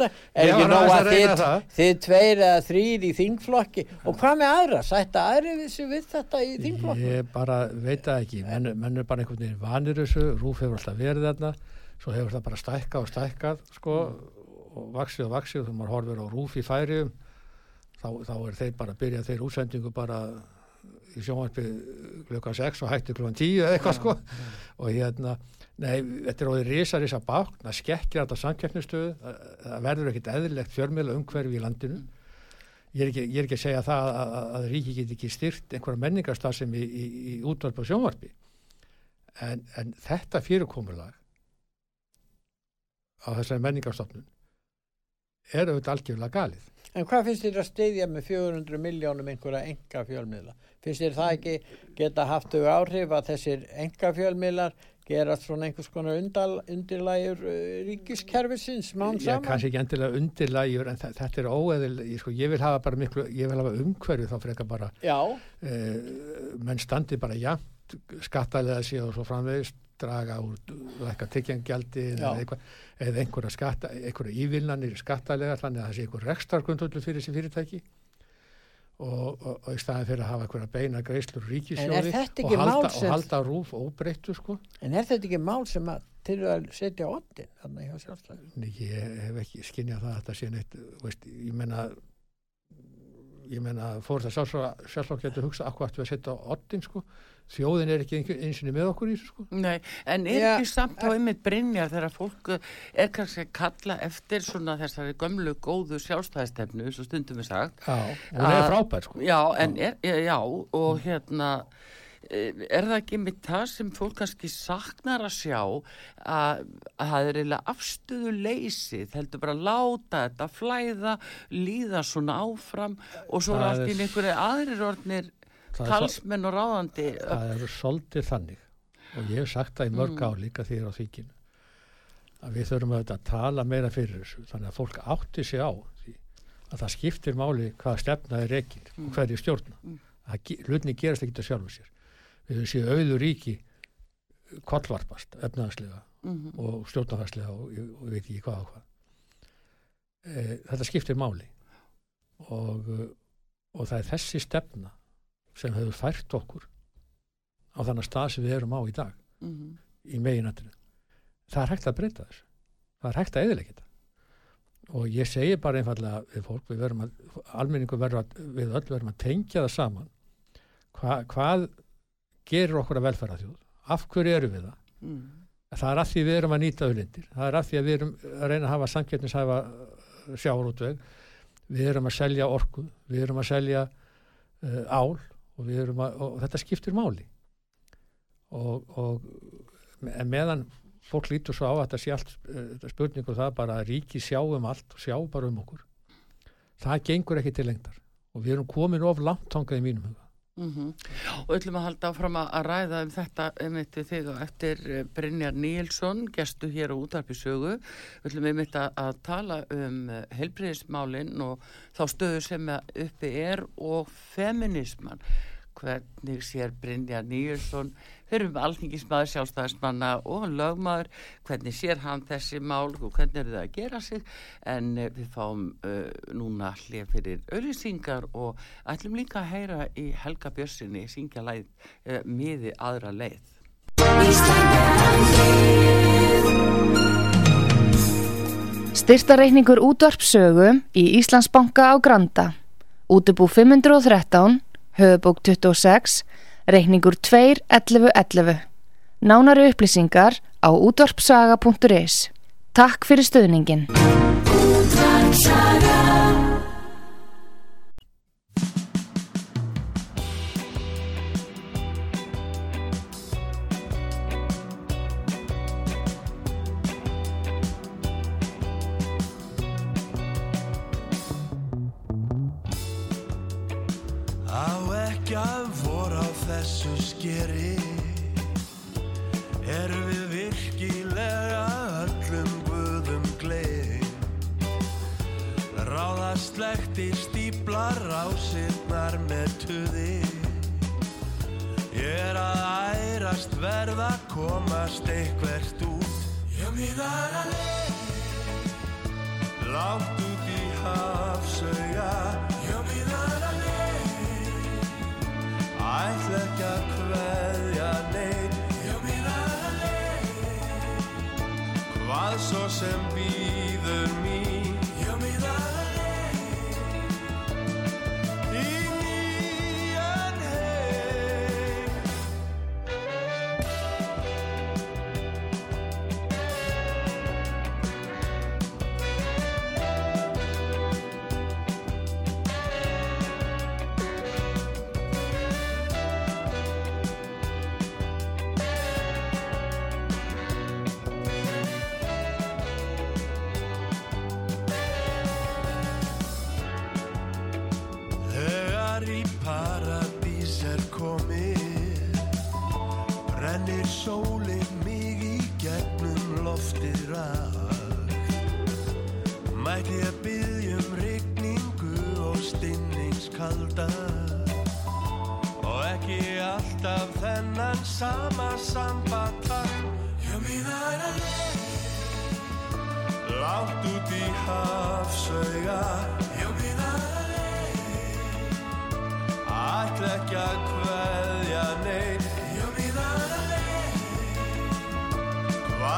það. Er ekki nóg að þið, þið tveir eða þrýr í þingflokki og hvað með aðra? Sætta aðri þessu við þetta í þingflokki? Ég bara veit það ekki. Menn, menn er bara einhvern veginn vanir þessu, Rúf hefur alltaf verið þarna, svo hefur það bara stækkað og stækkað sko, og vaksið og vaksið og þegar maður horfir á Rúf í færium þá, þá er þeir bara að byrja þeir útsendingu bara í sjónvarpi klukkan 6 og hætti klukkan 10 eða eitthvað sko. og hérna, nei, þetta er óðið risa risa bákn, það skekkir alltaf samkeppnistöðu, það verður ekkit eðlilegt fjörmjöla umhverfi í landinu. Ég er ekki, ég er ekki að segja það að, að, að ríki get ekki styrt einhverja menningarstað sem í, í, í útvarp og sjónvarpi. En, en þetta fyrirkomulag á þessari menningarstofnun er auðvitað algjörlega galið En hvað finnst þér að steyðja með 400 miljónum einhverja enga fjölmiðla? Finnst þér það ekki geta haft þau áhrif að þessir enga fjölmiðlar gerast svona einhvers konar undirlægjur uh, ríkiskerfisins mán saman? Já, kannski ekki endilega undirlægjur en þetta er óeðil, ég, sko, ég vil hafa bara miklu, ég vil hafa umhverju þá frekar bara eh, menn standi bara jæmt skattalega síðan og svo framvegist draga úr eitthvað tekjangjaldi eða, eða einhverja, skatta, einhverja ívilnanir skattalega þannig að það sé einhver rekstarkundullu fyrir þessi fyrirtæki og, og, og í staðin fyrir að hafa einhverja beina greislur ríkisjóði og halda, sem... og halda rúf óbreyttu sko. En er þetta ekki mál sem að til að setja ottin þannig hjá sjálfstæðin? Ég hef ekki skinnjað það að þetta sé neitt, veist, ég menna ég menna fór það sjálfsvokk getur hugsað akkur aftur að setja ottin sko þjóðin er ekki eins og með okkur í þessu sko. Nei, en er ekki ja, samt á einmitt brinjar þegar fólk er kannski að kalla eftir svona þessari gömlu góðu sjálfstæðistefnu, svo stundum við sagt Já, og það er frábær sko Já, en er, já, og mm. hérna er það ekki með það sem fólk kannski saknar að sjá að, að það er eiginlega afstöðu leysið, heldur bara að láta þetta flæða, líða svona áfram og svo er allt í einhverju aðrir orðnir talsmenn og ráðandi það eru svolítið þannig og ég hef sagt það í mörg mm. á líka því á þýkinu að við þurfum að tala meira fyrir þessu þannig að fólk átti sig á að það skiptir máli hvaða stefna er ekki mm. og hverju stjórna mm. hlutinni gerast ekki til sjálfur sér við höfum séu auður ríki kollvarpast efnaðarslega -hmm. og stjórnafarslega og, og veit ekki hvað og hvað e, þetta skiptir máli og, og það er þessi stefna sem hefur fært okkur á þannig stað sem við erum á í dag mm -hmm. í meginandinu það er hægt að breyta þessu. Það er hægt að eðilegja þetta. Og ég segi bara einfallega við fólk við verum að, almenningu verður að við öll verum að tengja það saman. Hva, hvað gerir okkur að velfæra þjóð af hverju eru við það? Mm. það er af því við erum að nýta auðlindir. Það er af því að við erum að reyna að hafa samkettnishæfa sjáurútveg við erum að selja orku. Við erum að selja uh, ál og, að, og þetta skiptir máli. Og, og meðan fólk lítur svo á að þetta sé allt uh, spurningu það bara að ríki sjá um allt og sjá bara um okkur það gengur ekki til lengdar. Og við erum komin of langt tongað í mínum huga. Mm -hmm. og öllum að halda áfram að ræða um þetta einmitt þig og eftir eh, Brynjar Níelsson, gestu hér á útarpisögu öllum einmitt að, að tala um eh, helbriðismálinn og þá stöðu sem uppi er og feminisman hvernig sér Brynjar Níelsson höfum alþingismæður, sjálfstæðismanna og lögmaður, hvernig sér hann þessi mál og hvernig er það að gera sig? En uh, við fáum uh, núna hlið fyrir auðvisingar og ætlum líka að heyra í Helga Björnssoni syngja leið uh, miði aðra leið. Styrtareikningur útvarpsögu í Íslandsbanka á Granda. Útubú 513 höfubók 26 reikningur 2.11.11. Nánari upplýsingar á útvarpsaga.is. Takk fyrir stöðningin. Kveikja vor á þessu skeri. Erum við virkilega öllum guðum gleym? Ráðast lekti stíplar rásirnar með tuði. Ég er að ærast verða komast eitthvert út. Ég mínar að leið Látt út í hafsauga Ætla ekki að kveðja neitt Ég mínar að leið Hvað svo sem býður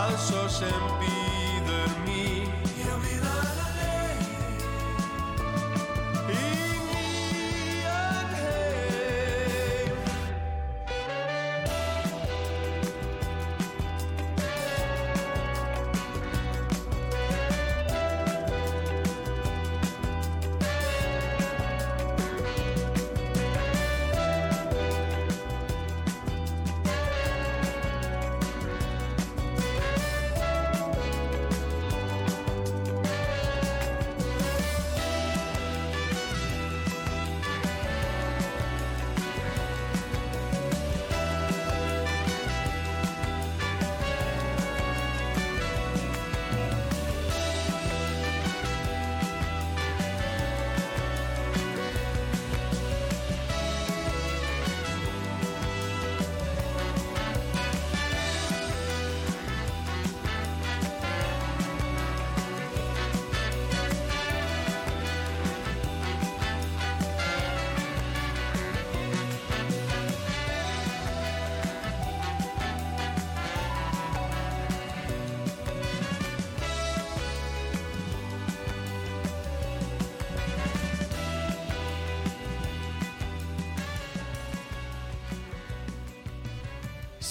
Hvað svo sem býður mín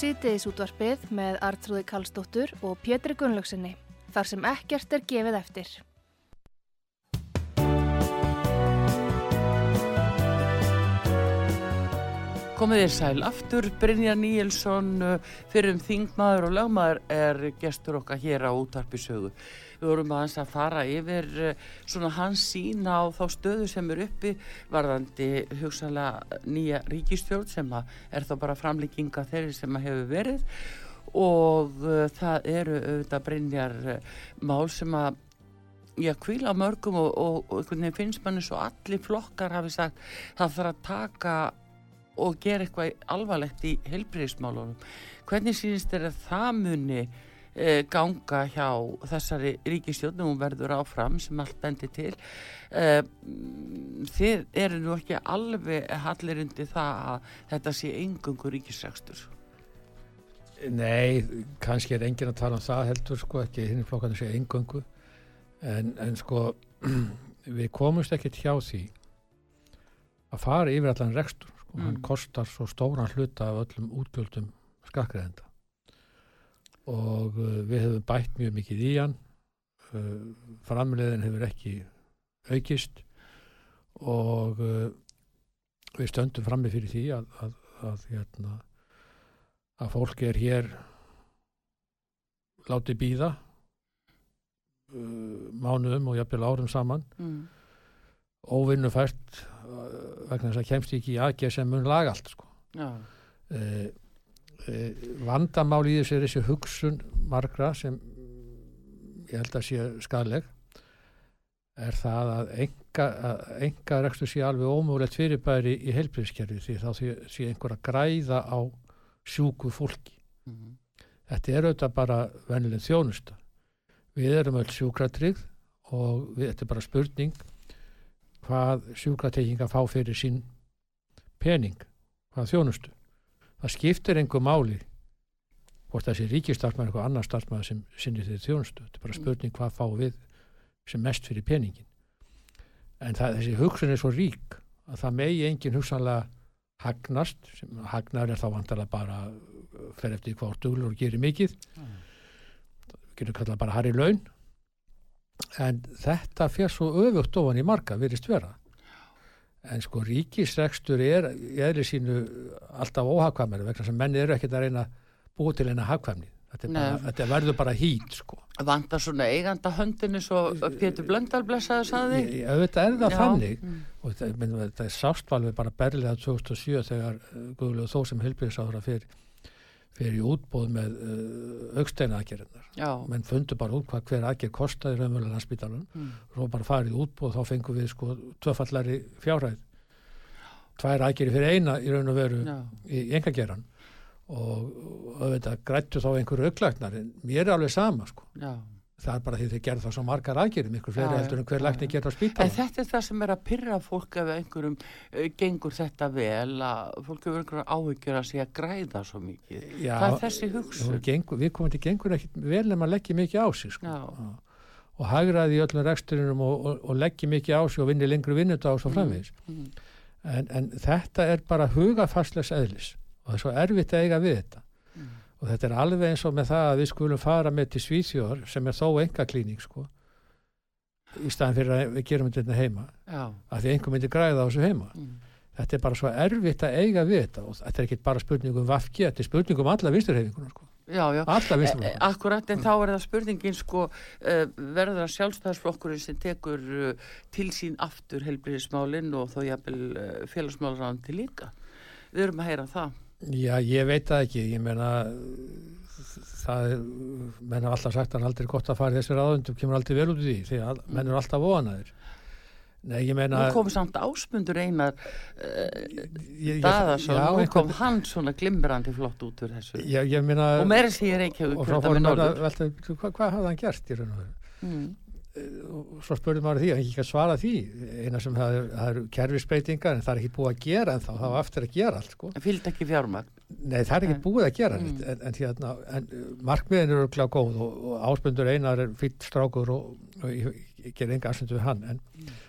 Sýtiðis útvarpið með Artrúði Kallstóttur og Pétri Gunnlaugsinni, þar sem ekkert er gefið eftir. Komið þér sæl aftur, Brynja Níelsson, fyrir um þingmaður og lögmaður er gestur okkar hér á útvarpisögu. Við vorum aðeins að fara yfir eh, svona hans sín á þá stöðu sem er uppi varðandi hugsalega nýja ríkistjórn sem er þá bara framlíkinga þeirri sem hefur verið og uh, það eru auðvitað Brynjar uh, mál sem að Já, kvíla mörgum og, og, og einhvern veginn finnst manni svo allir flokkar hafi sagt það þarf að taka og gera eitthvað alvarlegt í heilbriðismálunum. Hvernig sínist að það muni ganga hjá þessari ríkistjóðnum hún verður áfram sem allt bendi til. E, þið eru nú ekki alveg hallir undir það að þetta sé engungu ríkisrækstur. Nei, kannski er enginn að tala um það heldur sko, ekki hinn flokkarnir segja engöngu en, en sko við komumst ekkert hjá því að fara yfir allan rekstur sko, Mm. hann kostar svo stóran hluta af öllum útgjöldum skakkreðenda og uh, við hefum bætt mjög mikið í hann uh, framleiðin hefur ekki aukist og uh, við stöndum frammi fyrir því að, að, að, hérna, að fólki er hér látið býða uh, mánuðum og jafnvel árum saman Mm. óvinnufært uh, vegna þess að kemst ekki í aðgerð sem mun laga allt sko. Uh, vandamál í þessu er þessi hugsun margra sem ég held að sé skadleg er það að enga, enga rekstur sé alveg ómúlegt fyrirbæri í heilbríðskerfi því þá sé, einhver að græða á sjúku fólki. Mhm, þetta er auðvitað bara vennileg þjónusta. Við erum öll sjúkratrygg og við, þetta er bara spurning hvað sjúkratrygginga fá fyrir sín pening hvað þjónustu það skiptir einhver máli hvort það sé ríkistarfmaður eitthvað annar starfmaður sem sinni þeir þjónustu. Þetta er bara spurning hvað fá við sem mest fyrir peningin en það, þessi hugsun er svo rík að það megi engin hugsanlega hagnast sem hagnar er þá vantarlega bara fer eftir hvað duglur og gerir mikið. Við getum kallað bara harri laun. En þetta fer svo öfugt ofan í marga virðist vera en sko ríkisrekstur er í eðli sínu alltaf óhagkvæmari vegna sem menni eru ekkert að reyna að búa til eina hagkvæmni. Þetta, bara, þetta verður bara hít sko. Vantar svona eiganda höndinni svo Pétur Blöndal blessaði saði auðvitað er það Já. þannig. Mm. og það, menn, það er sástvalvið bara berlega 2007 þegar Guðlega þó sem helbriðsáðra fyrir, fyrir í útbóð með uh, auksteina aðgerðinar menn fundu bara út hvað hver aðgerð kostaði raunverulega landsbítalun mm. svo bara farið útbóð þá fengum við sko tvöfallari fjárhæð. Tvær aðgerði fyrir eina í raun og veru já, í engageran og auðvitað grættu þá einhverju auklæknar en mér er alveg sama sko. Já það er bara því þeir gerðu það svo margar aðgerði miklu fleiri heldur en hver lækni já. gerði á En spítalun þetta er það sem er að pyrra fólk ef einhverjum uh, gengur þetta vel að fólk hefur einhverjum áhyggjur að að græða svo mikið. Já, það er þessi hugsun. Gengur, við komum til gengur ekki vel nema að leggja mikið á sig sko. Og hagraði í öllum reksturinum og, og, og leggja mikið á sig og vinni lengri vinnudag og svo framvegis Mm. en, en þetta er bara hugafastlegs eðlis og það er svo erfitt að eiga við þetta Mm. Og þetta er alveg eins og með það að við skulum fara með til Svíþjóðar sem er þó enga klíning sko í staðan fyrir að við gerum þetta heima Já. að því einhver myndi græða á þessu heima Mm. þetta er bara svo erfitt að eiga við þetta og þetta er ekki bara spurning um vafki þetta er spurning um alla vinsturhefingunar sko. Já, já. E, vinsturhefingunar akkurat, en þá er það spurningin sko, uh, verður það sjálfstæðarsflokkurinn sem tekur uh, til sín aftur helbriðismálinn og þó jafnvel uh, félagsmálarandi líka. Við erum að heyra það. Já, ég veit það ekki, ég meina það er, menn hafa alltaf sagt að er aldrei gott að fara í þessi ráðundum, kemur aldrei vel út úr því, því að menn eru alltaf óanaðir. Nei, ég meina... Nú kom samt ásmundur einar uh, ég, Daðarsson, nú kom hann svona glimrandi flott út úr þessu. Já, ég meina... og meira sé ég reykja og við kvölda fórum með maður að norður. velta, hvað, hvað hafði hann gert í raun og veru? Mm. Og svo spurði maður því, hann ekki að svara því, eina sem það er, eru kerfisbreytingar en það er ekki búið að gera en þá, það var eftir að gera allt, sko. Fylgd ekki fjármagn. Nei, það er ekki Nei. búið að gera Mm. en, en, hérna, en uh, markmiðin eru örugglega góð og, og áspundur einar er fýtt strákur og, og ég, ég ger enga aðsöndu við hann en,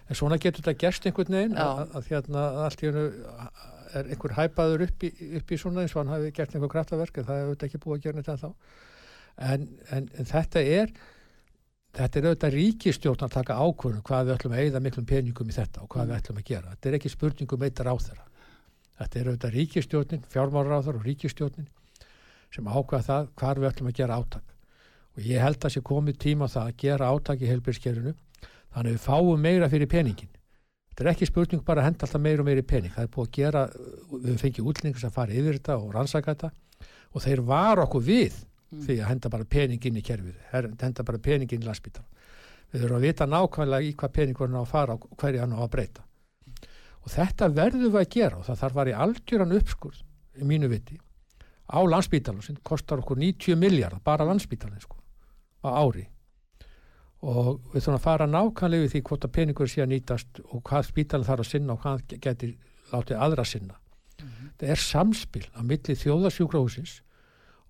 en svona getur þetta gerst einhvern veginn Mm. Að, að hérna allt í hennu er einhver hæpaður upp í, upp í svona eins og hann hafi gert einhver kraftaverk en það er auðvitað ekki búið að gera neitt en en, en, en þetta er þetta er auðvitað ríkistjórn að taka ákvörðun hvað við ætlum að eyða miklum peningum í þetta og hvað við ætlum að gera. Þetta er ekki spurningum eitt ráþara. Þetta er auðvitað ríkistjórnin, fjármálaráþar og ríkistjórnin sem ákvað það hvar við ætlum að gera átak. Og ég held að sé komið tíma það að gera átak í helbilskerfinu þannig að við fáum meira fyrir peningin. Þetta er ekki spurning bara að henda alltaf meira og meira í pening. Það er búið að gera, við fengið útlendingar sem fara yfir þetta og rannsaka þetta og þeir var okkur við því að henda bara pening inn í kerfið, henda bara pening inn í landsbítal. Við þurfum að vita nákvæmlega í hvað pening voru að fara og hverju hann á að breyta. Og þetta verðum við að gera og það þarf að fara í algjöran uppskurð í mínu viti á landsbítalum sem kostar okkur 90 miljardar bara landsbítalinn sko á ári og við þurfum að fara nákvæmlega við því hvort að peningur sé að nýtast og hvað spítalinn þarf að sinna og hvað getur látið aðra sinna. Það er samspil á milli þjóðarsjúkrahúsins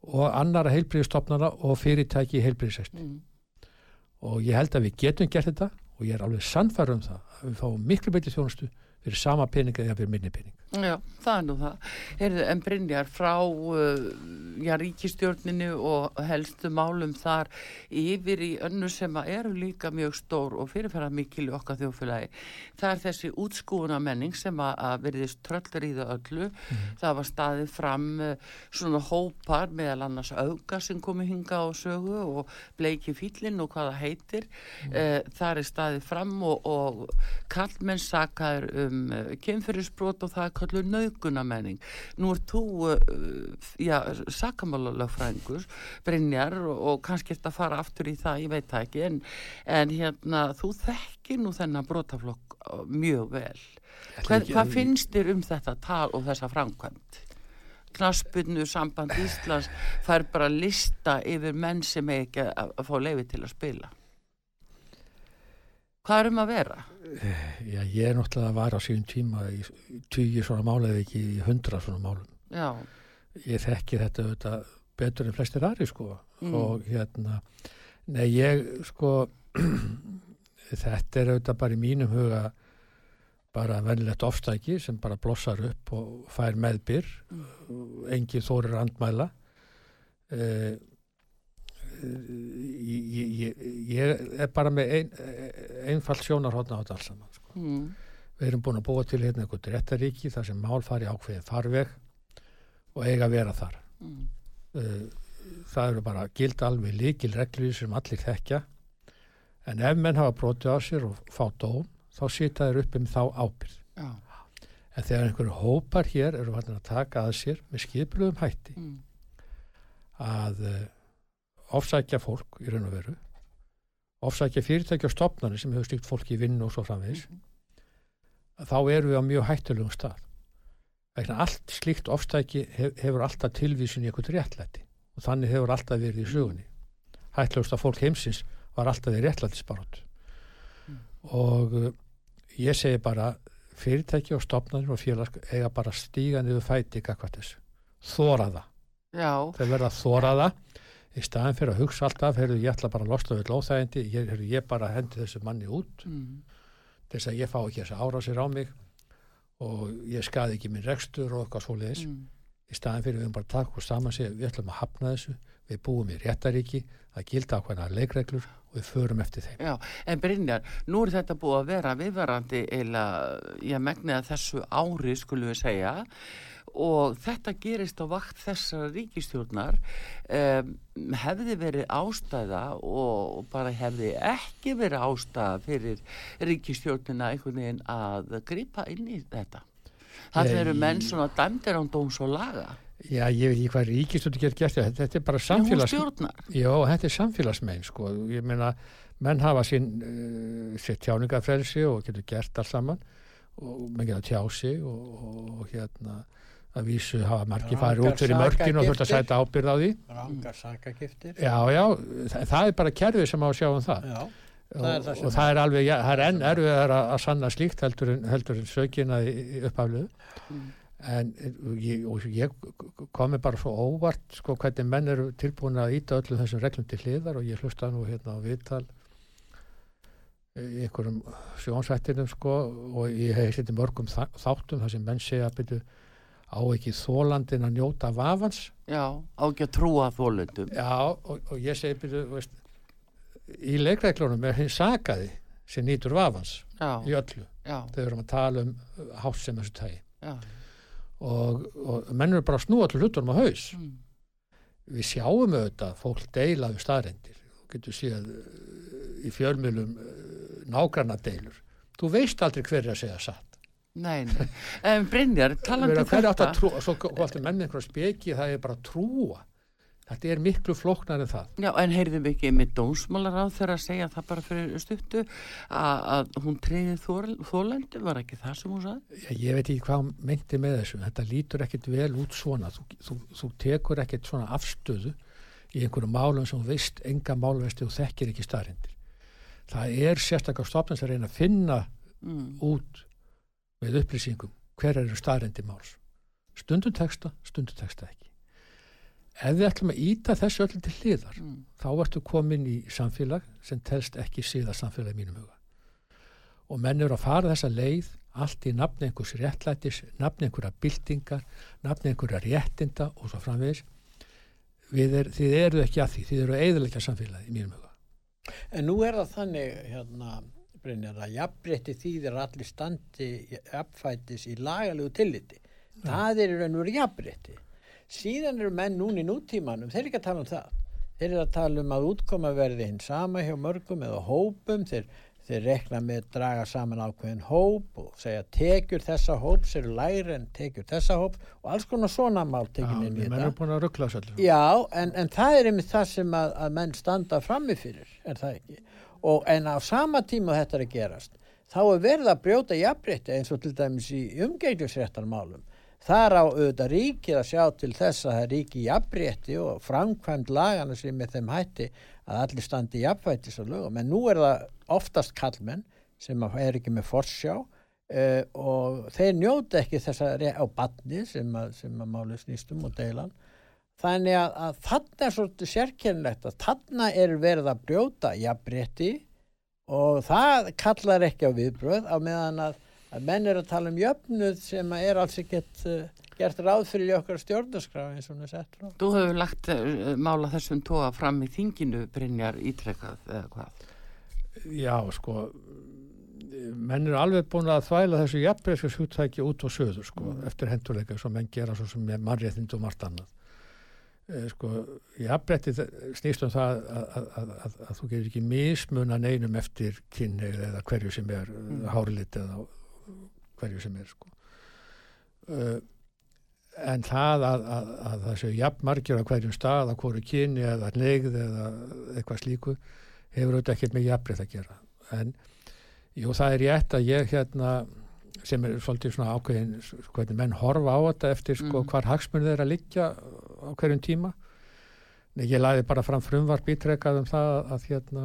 og annara heilbríðistofnana og fyrirtæki í heilbríðisæsti Mm. og ég held að við getum gert þetta og ég er alveg sannfæður um það að við fáum miklu betri þjónustu fyrir sama pening eða fyrir minni pening. Já, það er nú það. Heyrðu, en Brynjar, frá uh, já, ríkistjórninu og helstu málum þar yfir í önnu sem eru líka mjög stór og fyrirferða mikil í okkar þjófélagi. Það er þessi útskúuna menning sem að, verðist tröllur í það öllu. Það var staðið fram uh, svona hópar meðal annars auga sem komi hinga á sögu og bleiki fýllin og hvaða heitir. Mm. það er staðið fram og, og kallmenn sakaður um um kynferðisbrot og það kallur naukunamenning. Nú er þú, uh, já, sakamálalögfrængur, Brynjar og, og kannski ert að fara aftur í það, ég veit það ekki, en, en hérna, þú þekkir nú þennan brotaflokk uh, mjög vel. Hvað, hvað finnst þér um þetta tal og þessa framkvæmt? Knaspunnu samband Íslands fær bara lista yfir menn sem ekki að, að fá leiði til að spila. Hvað er um að vera? Já, ég er náttúrulega að vara á síðan tíma í tíu svona mála eða ekki í hundra svona málum. Já, Ég þekki þetta auðvitað betur en flestir aðri sko Mm. og hérna, nei ég sko, þetta er auðvitað bara í mínum huga bara venilegt ofstæki sem bara blossar upp og fær meðbyr, mm. engi þórir andmæla. Eh, ég, ég, ég er bara með ein, einfalt sjónarhóðna á þetta alls saman sko. mm. Við erum búin að búa til hérna einhvern réttaríki þar sem mál fari ákveðin farveg og eiga að vera þar. Mm. Uh, Það eru bara gild alveg líkil reglur sem allir þekkja en ef menn hafa brotið á sér og fá dóm þá sita þeir upp um þá ábyrð. Já, En þegar einhverju hópar hér eru vandir að taka að sér með skipluðum hætti mm. að uh, ofsækja fólk í raun og veru, ofsækja fyrirtæki og stopnarnir sem hefur stýkt fólki í vinnu og svo framvegis, þá erum við á mjög hættulegum stað. Vegna allt slíkt ofstæki hef, hefur alltaf tilvísin í eitthvað réttlæti og þannig hefur alltaf verið í sögunni. Hættulegust að fólk heimsins var alltaf í réttlætisbarótt. Og uh, ég segi bara fyrirtæki og stopnarnir og félags eiga bara að stíga niður fæti gagvart þessu. Þóra það já, þeir verða að þóra það í staðin fyrir að hugsa alltaf heyrðu, ég ætla bara að losna við lóþægindi ég, heyrðu, ég bara hendi þessu manni út mm. þess að ég fá ekki þess að ára sér á mig og ég skaði ekki minn rekstur og eitthvað svoleiðis Mm. í staðin fyrir við höfum bara að taka og saman sig við ætlum að hafna þessu, við búum í réttaríki það gilda ákveðna leikreglur og við förum eftir þeim Já, en Brynjar, nú er þetta búið að vera viðvarandi eila, ég megni að þessu ári skulum við segja og þetta gerist á vakt þessara ríkistjórnar um, hefði verið ástæða og bara hefði ekki verið ástæða fyrir ríkistjórnina einhvern veginn að grípa inn í þetta. Það eru menn svona dæmdir án dóms og laga. Já, ég veit ekki hvað ríkistöndi getur gert þetta, þetta er bara samfélags. Já, þetta er samfélagsmein sko. ég meina, menn hafa sín uh, sitt tjáningafrelsi og getur gert allt saman og menn getur tjá sig og, og, og hérna að vísu hafa margir farið út fyrir mörkin og þurft að sæta ábyrð á því Rangar sakagiftir. Já, já, það, það er bara kerfið sem á að sjá um það Já. og, það er það og það er alveg, ja, það er enn erfiðar að, að sanna slíkt heldur en, heldur en sökina upphafluðu Mm. en ég, og ég komi bara svo óvart sko hvernig menn eru tilbúin að íta öllum þessum reglum til hliðar og ég hlusta nú hérna á viðtal í einhverjum sjónsvættinum sko og ég hef setið mörgum þáttum þar sem menn segja að byrju á ekki þólandin að njóta vafans. Já, á ekki að trúa þólundum. já og, og ég segi byrju veist, í leikreglunum er hinn sakaði sem nýtur vafans Já, í öllu. Við erum að tala um hátt sem þessu tægi og, og menn eru bara að snúa allir hlutunum á haus. Mm. við sjáum auðvitað fólk deila við staðrendir þú getur séð uh, í fjölmjölum uh, nágranna deilur þú veist aldrei hver er að segja satt Nei, nei. En Brynjar, talandi um þetta. að trúa svo er menn með einhverja speki það er bara að trúa þetta er miklu flóknar en það Já, en heyrðum við ekki með dómsmálar á þeirra að segja það bara fyrir stuttu að, að hún treyði þólendu, var ekki það sem hún sagði? Já, ég veit ekki hvað hún meinti með þessu þetta lítur ekkit vel út svona þú, þú, þú tekur ekkit svona afstöðu í einhverju málum sem þú veist enga málvesti og þekkir ekki staðrindir það er sérstaklega stofnans að reyna að finna Mm. út með upplýsingum hver eru staðrindi máls. Stundum texta, stundum texta ekki. Ef við ætlum að íta þessu öllum til hliðar Mm. þá ertu komin í samfélag sem telst ekki síða samfélag í mínum huga. Og menn eru að fara þessa leið allt í nafni einhvers réttlætis nafni einhverja byltingar nafni einhverja réttinda og svo framvegis. Er, þið eru ekki að því þið eru að eðalega samfélagi í mínum huga. En nú er það þannig, hérna, Brynjar, að jafnrétti þýðir allir standi jafnfætis í lagalegu tilliti. Það er í raun og veru jafnrétti. Síðan eru menn núna í nútímanum, þeir eru ekki að tala um það. Þeir eru að tala um að útkoma verði hinn sama hjá mörgum eða hópum, þeir, þeir rekna með að draga saman ákveðin hóp og segja tekjur þessa hóps eru læri en tekjur þessa hóp og alls konar svona mál tekin inn í menn þetta. er búin að ruggla öllu. Já, en, en það er einmitt það sem að, að menn standa frammi fyrir, er það ekki? Og, en á sama tíma þetta er að gerast, þá er verið að brjóta jafnrétti eins og til dæmis í umgenglisréttarmálum. Þar á auðvitað ríkið að sjá til þess að það ríki jafnrétti og framkvæmt lagana sem með þeim hætti að allir standi jafnvættis á lögum. En nú er það oftast kallmenn sem er ekki með forsjá uh, og þeir njóta ekki þess að á badni sem að, að máli snýstum og deilan. Þannig að, að þarna er svolítið sérkennilegt að þarna er verið að brjóta jafnrétti og það kallar ekki á viðbröð á meðan að, að menn er að tala um jöfnuð sem er alls ekkert uh, gert ráð fyrir okkar stjórnarskraf eins og hún er sett. Þú hefur lagt uh, mála þessum tóa fram í þinginu Brynjar ítrekkað eða hvað? Já, sko, menn eru alveg búin að þvæla þessu jafnbreyskis húttæki út og söður, sko, eftir hendurleika sem menn gera svo sem með mannréttind og margt annað. Eh, Sko, jafnbreytti snýst um það að, að, að, að, að þú getur ekki mismuna neinum eftir kynni eða hverju sem er, mm. hárilit eða hverju sem er, sko. Uh, en það að, að, að það séu jafnmargir á hverjum stað að hverju kynni eða negð eða eitthvað slíku hefur auðvitað ekkert með jafnbreytt að gera en jú það er rétt að ég hérna sem er svolítið svona ákveðin hvernig menn horfa á þetta eftir sko Mm. hvar hagsmunni þeir að liggja á hverjum tíma Nei, ég laði bara fram frumvarp ítrekkað um það að hérna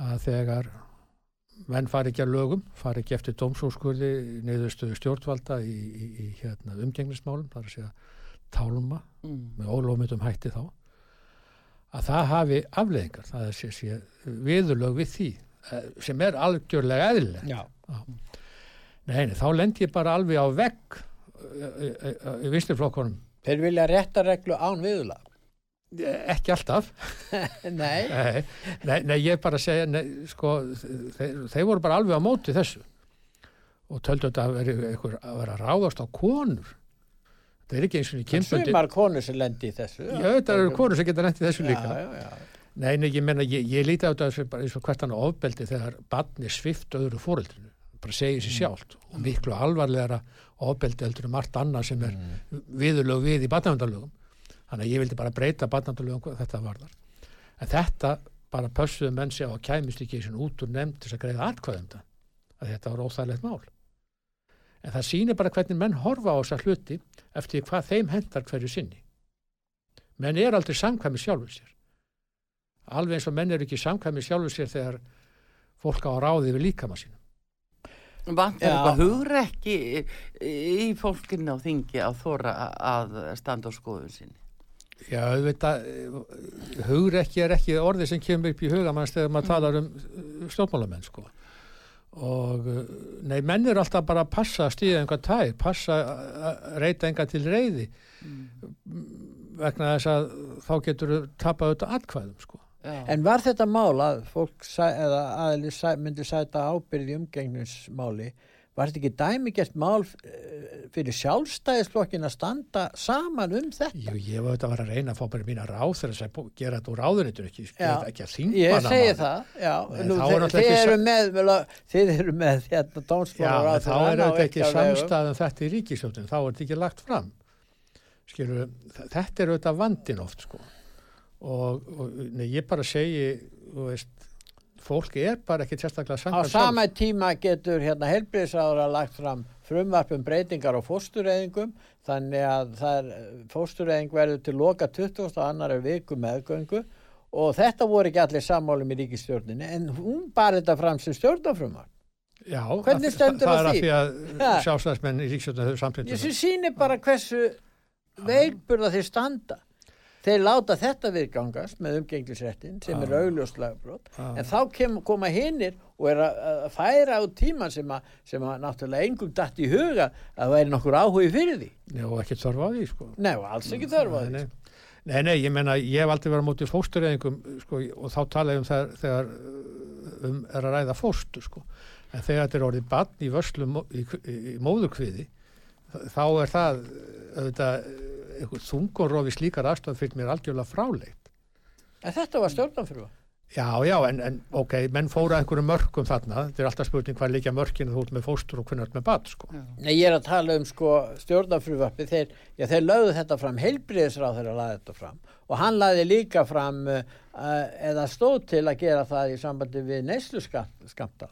að þegar menn fari ekki að lögum, fari ekki eftir dómsúrskurði niðurstöðu stjórnvalda í, í, í hérna, umgengnismálum, það er að segja tálma Mm. með ólómiðum hætti þá að það hafi afleðingar það er sé, sé viðurlög við því eh, sem er algjörlega eðlileg Já. Nei, nei, þá lendi ég bara alveg á vegg eh, í vinstirflokkunum Þeir vilja réttareglu án viðlag. ekki alltaf Nei. nei, nei, nei, ég bara segja nei, sko, þeir, þeir voru bara alveg á móti þessu og töldu þetta að vera, að vera ráðast á konur það er ekki eins og í En kynböndi Sumar konur sem lendi í þessu. Já, þetta eru konur sem geta nætti þessu líka Já, já, já. Nei, nei, ég menna, ég, ég líti á þetta eins og hvert hann ofbeldi þegar barni svift öðru fóreldrinu, bara segir sér sjálft og miklu alvarlegra ofbeldi heldur um margt annað sem er mm. viðurlög við í barnavendalögum. Þannig að ég vildi bara breyta barnavendalögum hvað þetta varðar. En þetta bara pössuðu menn sig á að kæmist ekki sem út úr nefnd til að greiða atkvæðum það, að þetta var óþægilegt mál. En það sýnir bara hvernig menn horfa á þessa hluti eftir hvað þeim hendar hverju sinni. Menn er aldrei samkvæmi sjálfur sér alveg eins og menn eru ekki samkvæmi sjálfur sér þegar fólk á ráði við líkama sínum. Vantar eitthvað hugrekki í fólkinu á þingi að þóra að standa á skoðun sinni? Já, auðvitað, hugur ekki er ekki orðið sem kemur upp í hugamanns þegar maður talar um stjórnmálamenn, sko. Og, uh, nei, menn eru alltaf bara að passa að stíða einhvað tæð, passa að reyta einhvað til reyði vegna þess að þá getur tapað auðvitað atkvæðum, sko. Já. En var þetta mál að fólk sæ, eða aðli sæ, myndi sæta ábyrði umgengnismáli, var þetta ekki dæmigert mál eh, fyrir sjálfstæðisflokkin að standa saman um þetta? Jú, ég var auðvitað að vera að reyna að fá bara mína ráð þegar þess að gera þetta úr ráðunitur ekki, Já. þetta ekki að þingmanna Ég segi það, já. Nú, þá þið, náttúrulega þið ekki eru með, vel að- þið eru með hérna Já, dómsmálar en þá er auðvitað ekki samstæðum þetta í ríkisjóttin, þá er þetta ekki lagt fram. Skilur, þetta er auðvitað vandin oft, sko. Og, og nei, ég bara segi, veist, fólk er bara ekki sérstaklega Á samkvæmt sama tíma getur hérna helbriðsára lagt fram frumvarpum breytingar á fóstureyðingum þannig að það er fóstureyðing verður til loka 20. og annar viku meðgöngu og þetta voru ekki allir sammálum í ríkistjórninni en hún bar þetta fram sem stjórnafrumvar. Já, Hvernig það- stendur það á er að því? því að Ha. sjálfstæðismenn í ríkisjóttin hefur samtind Ég sýnir bara hversu veikburða þeir standa. Þeir láta þetta viðgangast með umgenglisréttin sem er augljóslega brot en þá kem, koma hinnir og er að, að færa á tíma sem að, sem að náttúrulega engum datt í huga að það væri nokkur áhugi fyrir því. Já, og ekki þörfa á því, sko. Nei, og alls ekki þörfa því. Nei, nei, nei, ég menna, ég hef aldrei verið á móti fóstureyðingum, sko, og þá tala ég um það þegar uh, um er að ræða fóstur, sko. En þegar þetta er orðið barn í vörslu mó- í, í, í móðurkviði, þá er það uh, auðvitað þungunrofi slíkar aðstofn fyrir mér algjörlega fráleitt. En þetta var stjórnafrúa. Já, já, en, en ok, menn fóra einhverju mörkum þarna, þetta er alltaf spurning hvað líka mörkinu þú ert með fóstur og hvernig þú ert með bat, sko. Nei, ég er að tala um sko stjórnarfrúvarpi þeir, já, þeir lögðu þetta fram heilbriðisráð þegar laði þetta fram og hann laði líka fram uh, eða stóð til að gera það í sambandi við neyslu skamta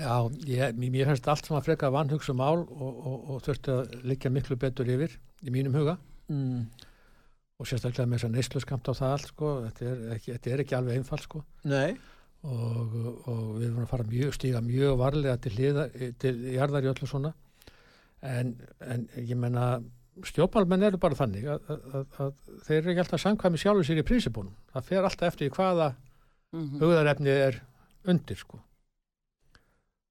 Já, ég, mér finnst allt sem að freka vanhugsa mál og, og, og þurfti að liggja miklu betur yfir í mínum huga mm. og sérstaklega með þess að neyslu skamta á það allt, sko, þetta er ekki, þetta er ekki alveg einfalt, sko. Nei og, og við erum að fara mjög, stíga mjög varlega til, hliða, til jarðar í öllu svona en, en ég menna stjópalmenn eru bara þannig að, að, að, þeir eru ekki alltaf samkvæmi sjálfur sér í prinsipónum það fer alltaf eftir hvaða Mm -hmm. hugðarefni er undir sko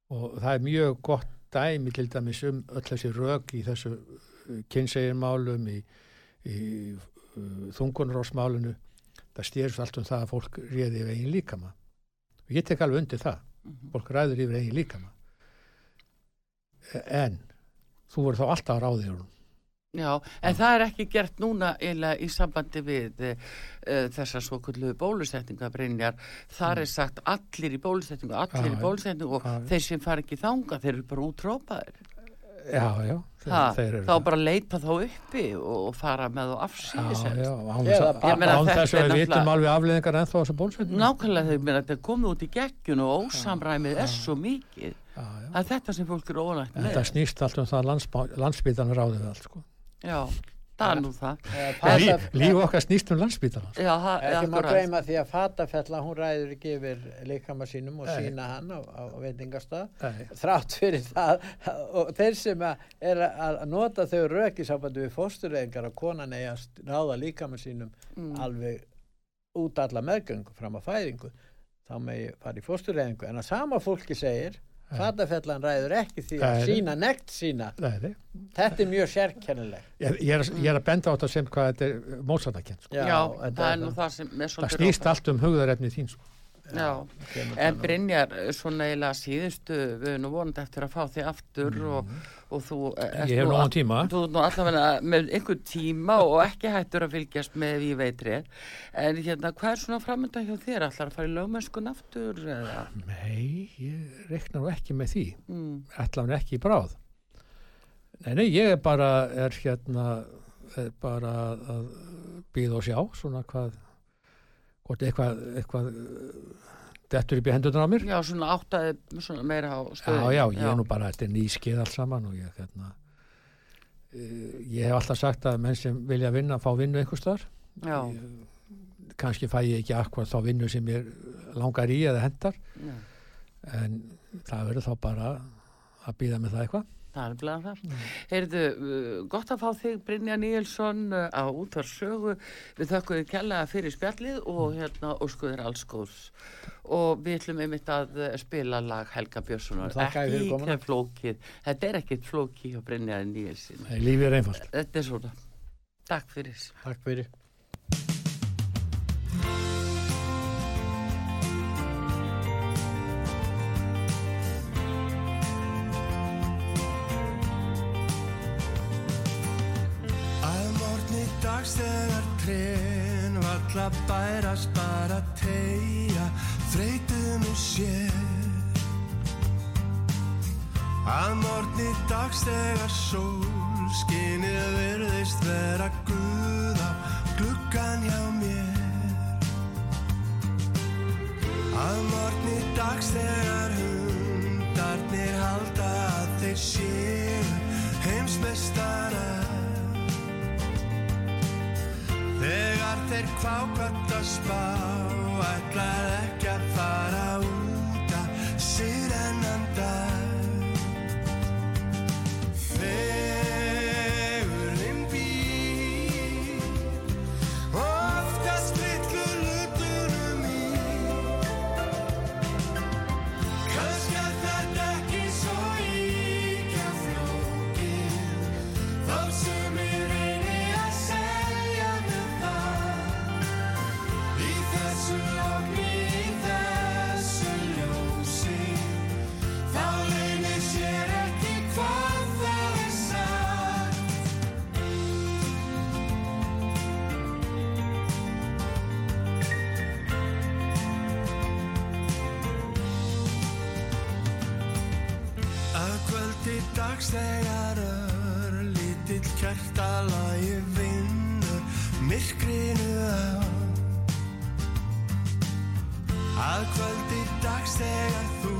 og það er mjög gott dæmi til dæmis um öll þessi rök í þessu kynseginmálum í, í uh, þungunarásmálinu það styrst allt um það að fólk réði yfir eigin líkama og ég tek alveg undir það Mhm. fólk ræður yfir eigin líkama en þú voru þá alltaf að ráði yfir hún Já, en það er ekki gert núna eiginlega í sambandi við uh, þessar svo kullu bólusetningabreinjar. Þar er sagt allir í bólusetningu, allir Já, í bólusetningu og já. þeir sem fara ekki þanga, þeir eru bara útrópaðir. Já, já, Ha, þeir, eru þá bara leita þá uppi og, og fara með þá afsýðis. já, já, án Eða að, meina, án þetta þess að er við vitum alveg afleðingar ennþá þessu bólusetningu Nákvæmlega þegar mér að þetta er komið út í geggjun og ósamræmið er svo mikið. já, já. Það er þetta sem fólk eru ólægt En með. þetta snýst allt um það að landsbytarnar ráðið allt sko. Já, það er nú það. Lí, líf okkar snýst um er Ekki má akkurat. gleyma því að fatafella hún ræður ekki yfir líkama sínum og sína hann á, á veitingastað Nei. þrátt fyrir það og þeir sem er að nota þau rök í sambandi við fóstureyðingar að konan eigi að ráða líkama sínum Mm. alveg út alla meðgöngu fram að fæðingu þá megi fara í fóstureyðingu en að sama fólki segir fatafellan ræður ekki því að sína nekt sína Nei, nei. þetta er mjög sérkennileg Ég, ég, ég er að benda á þetta sem hvað þetta er mótsatakent sko. Já, þetta það er nú það sem er það svolítið snýst allt um hugðarefni þín sko. Já, en þannig. Brynjar, svona eiginlega síðustu, við erum nú vonandi eftir að fá þig aftur og, og þú ég hef nú nógan tíma Þú ert nú allavega með einhver tíma og ekki hættur að fylgjast með í veitrið. En hérna, hvað er svona framönda hjá þér? Ætlar að fara í lögmennskun aftur? Eða? nei, ég reikna nú ekki með því Mm, hann ekki í bráð nei, nei, ég er bara er hérna er bara að býða og sjá svona hvað hvort eitthvað, eitthvað uh, dettur upp í hendunar á mér já, svona áttaði svona meira á Já, stöðin. já, ég er nú bara, þetta er nýskið allt saman og ég, hérna, uh, ég hef alltaf sagt að menn sem vilja vinna, fá vinnu einhvers þar. Já, Kanski fæ ég ekki akkur þá vinnu sem ég langar í eða hendar, já, en það verður þá bara að býða með það eitthvað. Það er bleið þar. Heyrðu, uh, gott að fá þig Brynja Níelsson uh, á útvarsögu. Við þökkum þið kella fyrir spjallið og hérna óskuðir alls góðs. Og við ætlum einmitt að uh, spila lag Helga Björnssonar. Ekki ekki flókið. Þetta er ekkit flókið hjá Brynja Níelsin. Nei, lífið er einfalt. Þetta er svona. Takk fyrir. Takk fyrir valla bærast bara tegja þreytum og sér. Að morgni dags þegar sól skinið virðist vera guð á gluggan hjá mér. Að morgni dags þegar hundarnir halda að þeir séu heimsmeistarar Þegar þeir kvákvæmt að spá ætlar ekki myrkrinu á. Að kvöldi dags þegar þú